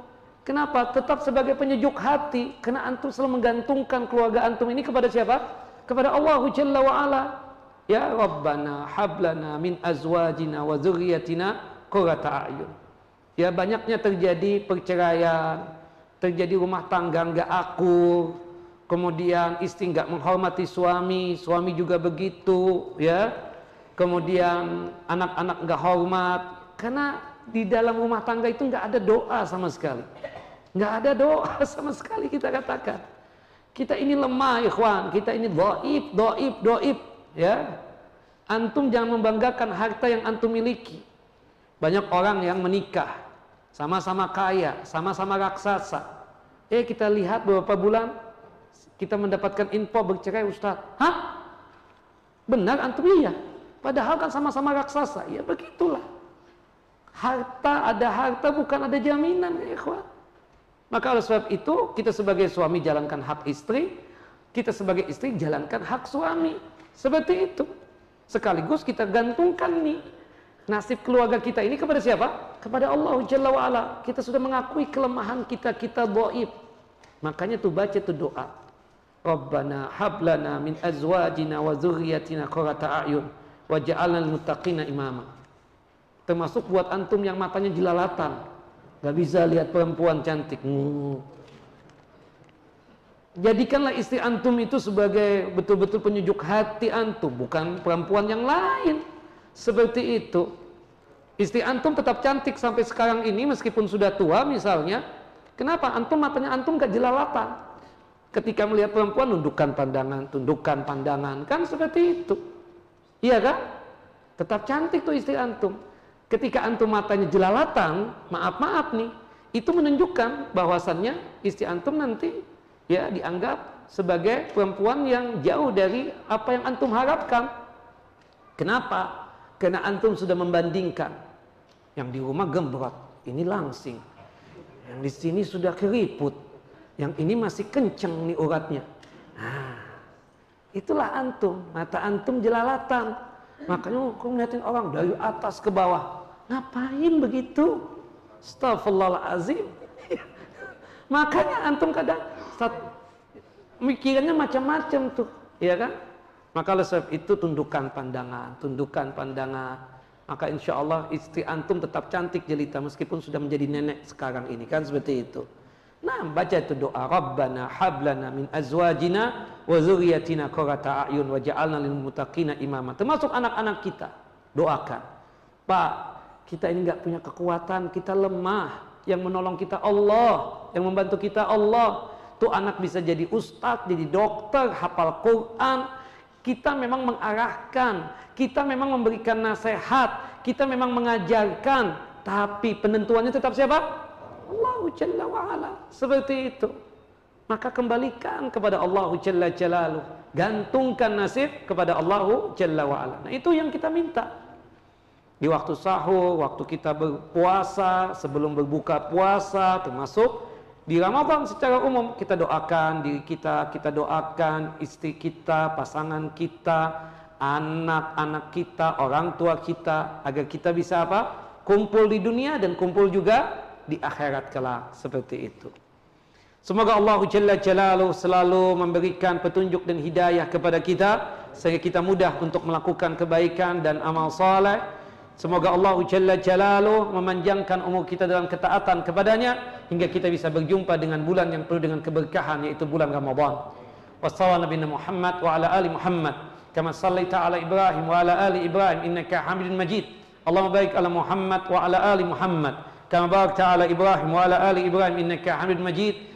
Kenapa? Tetap sebagai penyejuk hati. Karena antum selalu menggantungkan keluarga antum ini kepada siapa? Kepada Allah Jalla wa ala. Ya Rabbana hablana min azwajina wa dzurriyyatina qurrata a'yun. Ya banyaknya terjadi perceraian, terjadi rumah tangga nggak akur, kemudian istri nggak menghormati suami, suami juga begitu, ya. Kemudian anak-anak nggak hormat, karena di dalam rumah tangga itu nggak ada doa sama sekali, nggak ada doa sama sekali kita katakan. Kita ini lemah, ikhwan. Kita ini doib, doib, doib, ya. Antum jangan membanggakan harta yang antum miliki. Banyak orang yang menikah, sama-sama kaya, sama-sama raksasa. Eh kita lihat beberapa bulan kita mendapatkan info bercerai Ustaz. Hah? Benar antum iya. Padahal kan sama-sama raksasa. Ya begitulah. Harta ada harta bukan ada jaminan ya ikhwan. Maka oleh sebab itu kita sebagai suami jalankan hak istri, kita sebagai istri jalankan hak suami. Seperti itu. Sekaligus kita gantungkan nih nasib keluarga kita ini kepada siapa? Kepada Allah Jalla wa'ala. Kita sudah mengakui kelemahan kita, kita doib. Makanya tuh baca tuh doa. Rabbana hablana min azwajina wa zurriyatina qurrata a'yun waj'alna lil muttaqina imama. Termasuk buat antum yang matanya jelalatan. Gak bisa lihat perempuan cantik. Jadikanlah istri antum itu sebagai betul-betul penyejuk hati antum, bukan perempuan yang lain. Seperti itu. Istri antum tetap cantik sampai sekarang ini meskipun sudah tua misalnya. Kenapa? Antum matanya antum gak jelalatan. Ketika melihat perempuan tundukkan pandangan, tundukkan pandangan. Kan seperti itu. Iya kan? Tetap cantik tuh istri antum. Ketika antum matanya jelalatan, maaf-maaf nih, itu menunjukkan bahwasannya istri antum nanti ya dianggap sebagai perempuan yang jauh dari apa yang antum harapkan. Kenapa? Karena antum sudah membandingkan. Yang di rumah gembrot, ini langsing. Yang di sini sudah keriput. Yang ini masih kenceng nih uratnya. Nah, itulah antum. Mata antum jelalatan. Makanya kau ngeliatin orang dari atas ke bawah. Ngapain begitu? Astagfirullahaladzim. Makanya antum kadang mikirannya macam-macam tuh. Ya kan? Maka sebab itu tundukkan pandangan, tundukkan pandangan. Maka insya Allah istri antum tetap cantik jelita meskipun sudah menjadi nenek sekarang ini kan seperti itu. Nah baca itu doa Rabbana hablana min azwajina wa zuriyatina qurrata a'yun wa ja'alna lil muttaqina imama. Termasuk anak-anak kita. Doakan. Pak, kita ini nggak punya kekuatan, kita lemah. Yang menolong kita Allah, yang membantu kita Allah. Tuh anak bisa jadi ustadz, jadi dokter, hafal Quran, kita memang mengarahkan, kita memang memberikan nasihat, kita memang mengajarkan, tapi penentuannya tetap siapa? Allah Jalla wa'ala. Seperti itu. Maka kembalikan kepada Allah Jalla Jalaluh. Gantungkan nasib kepada Allah Jalla wa'ala. Nah itu yang kita minta. Di waktu sahur, waktu kita berpuasa, sebelum berbuka puasa, termasuk di Ramadan secara umum kita doakan diri kita, kita doakan istri kita, pasangan kita, anak-anak kita, orang tua kita agar kita bisa apa? Kumpul di dunia dan kumpul juga di akhirat kelak seperti itu. Semoga Allah Jalla Jalaluh selalu memberikan petunjuk dan hidayah kepada kita sehingga kita mudah untuk melakukan kebaikan dan amal saleh Semoga Allah Jalla Jalaluh memanjangkan umur kita dalam ketaatan kepadanya hingga kita bisa berjumpa dengan bulan yang penuh dengan keberkahan yaitu bulan Ramadan. Wassallallahu Nabi Muhammad wa ala ali Muhammad kama sallaita ala Ibrahim wa ala ali Ibrahim innaka Hamidun Majid. Allahumma barik ala Muhammad wa ala ali Muhammad kama barakta ala Ibrahim wa ala ali Ibrahim innaka Hamidun Majid.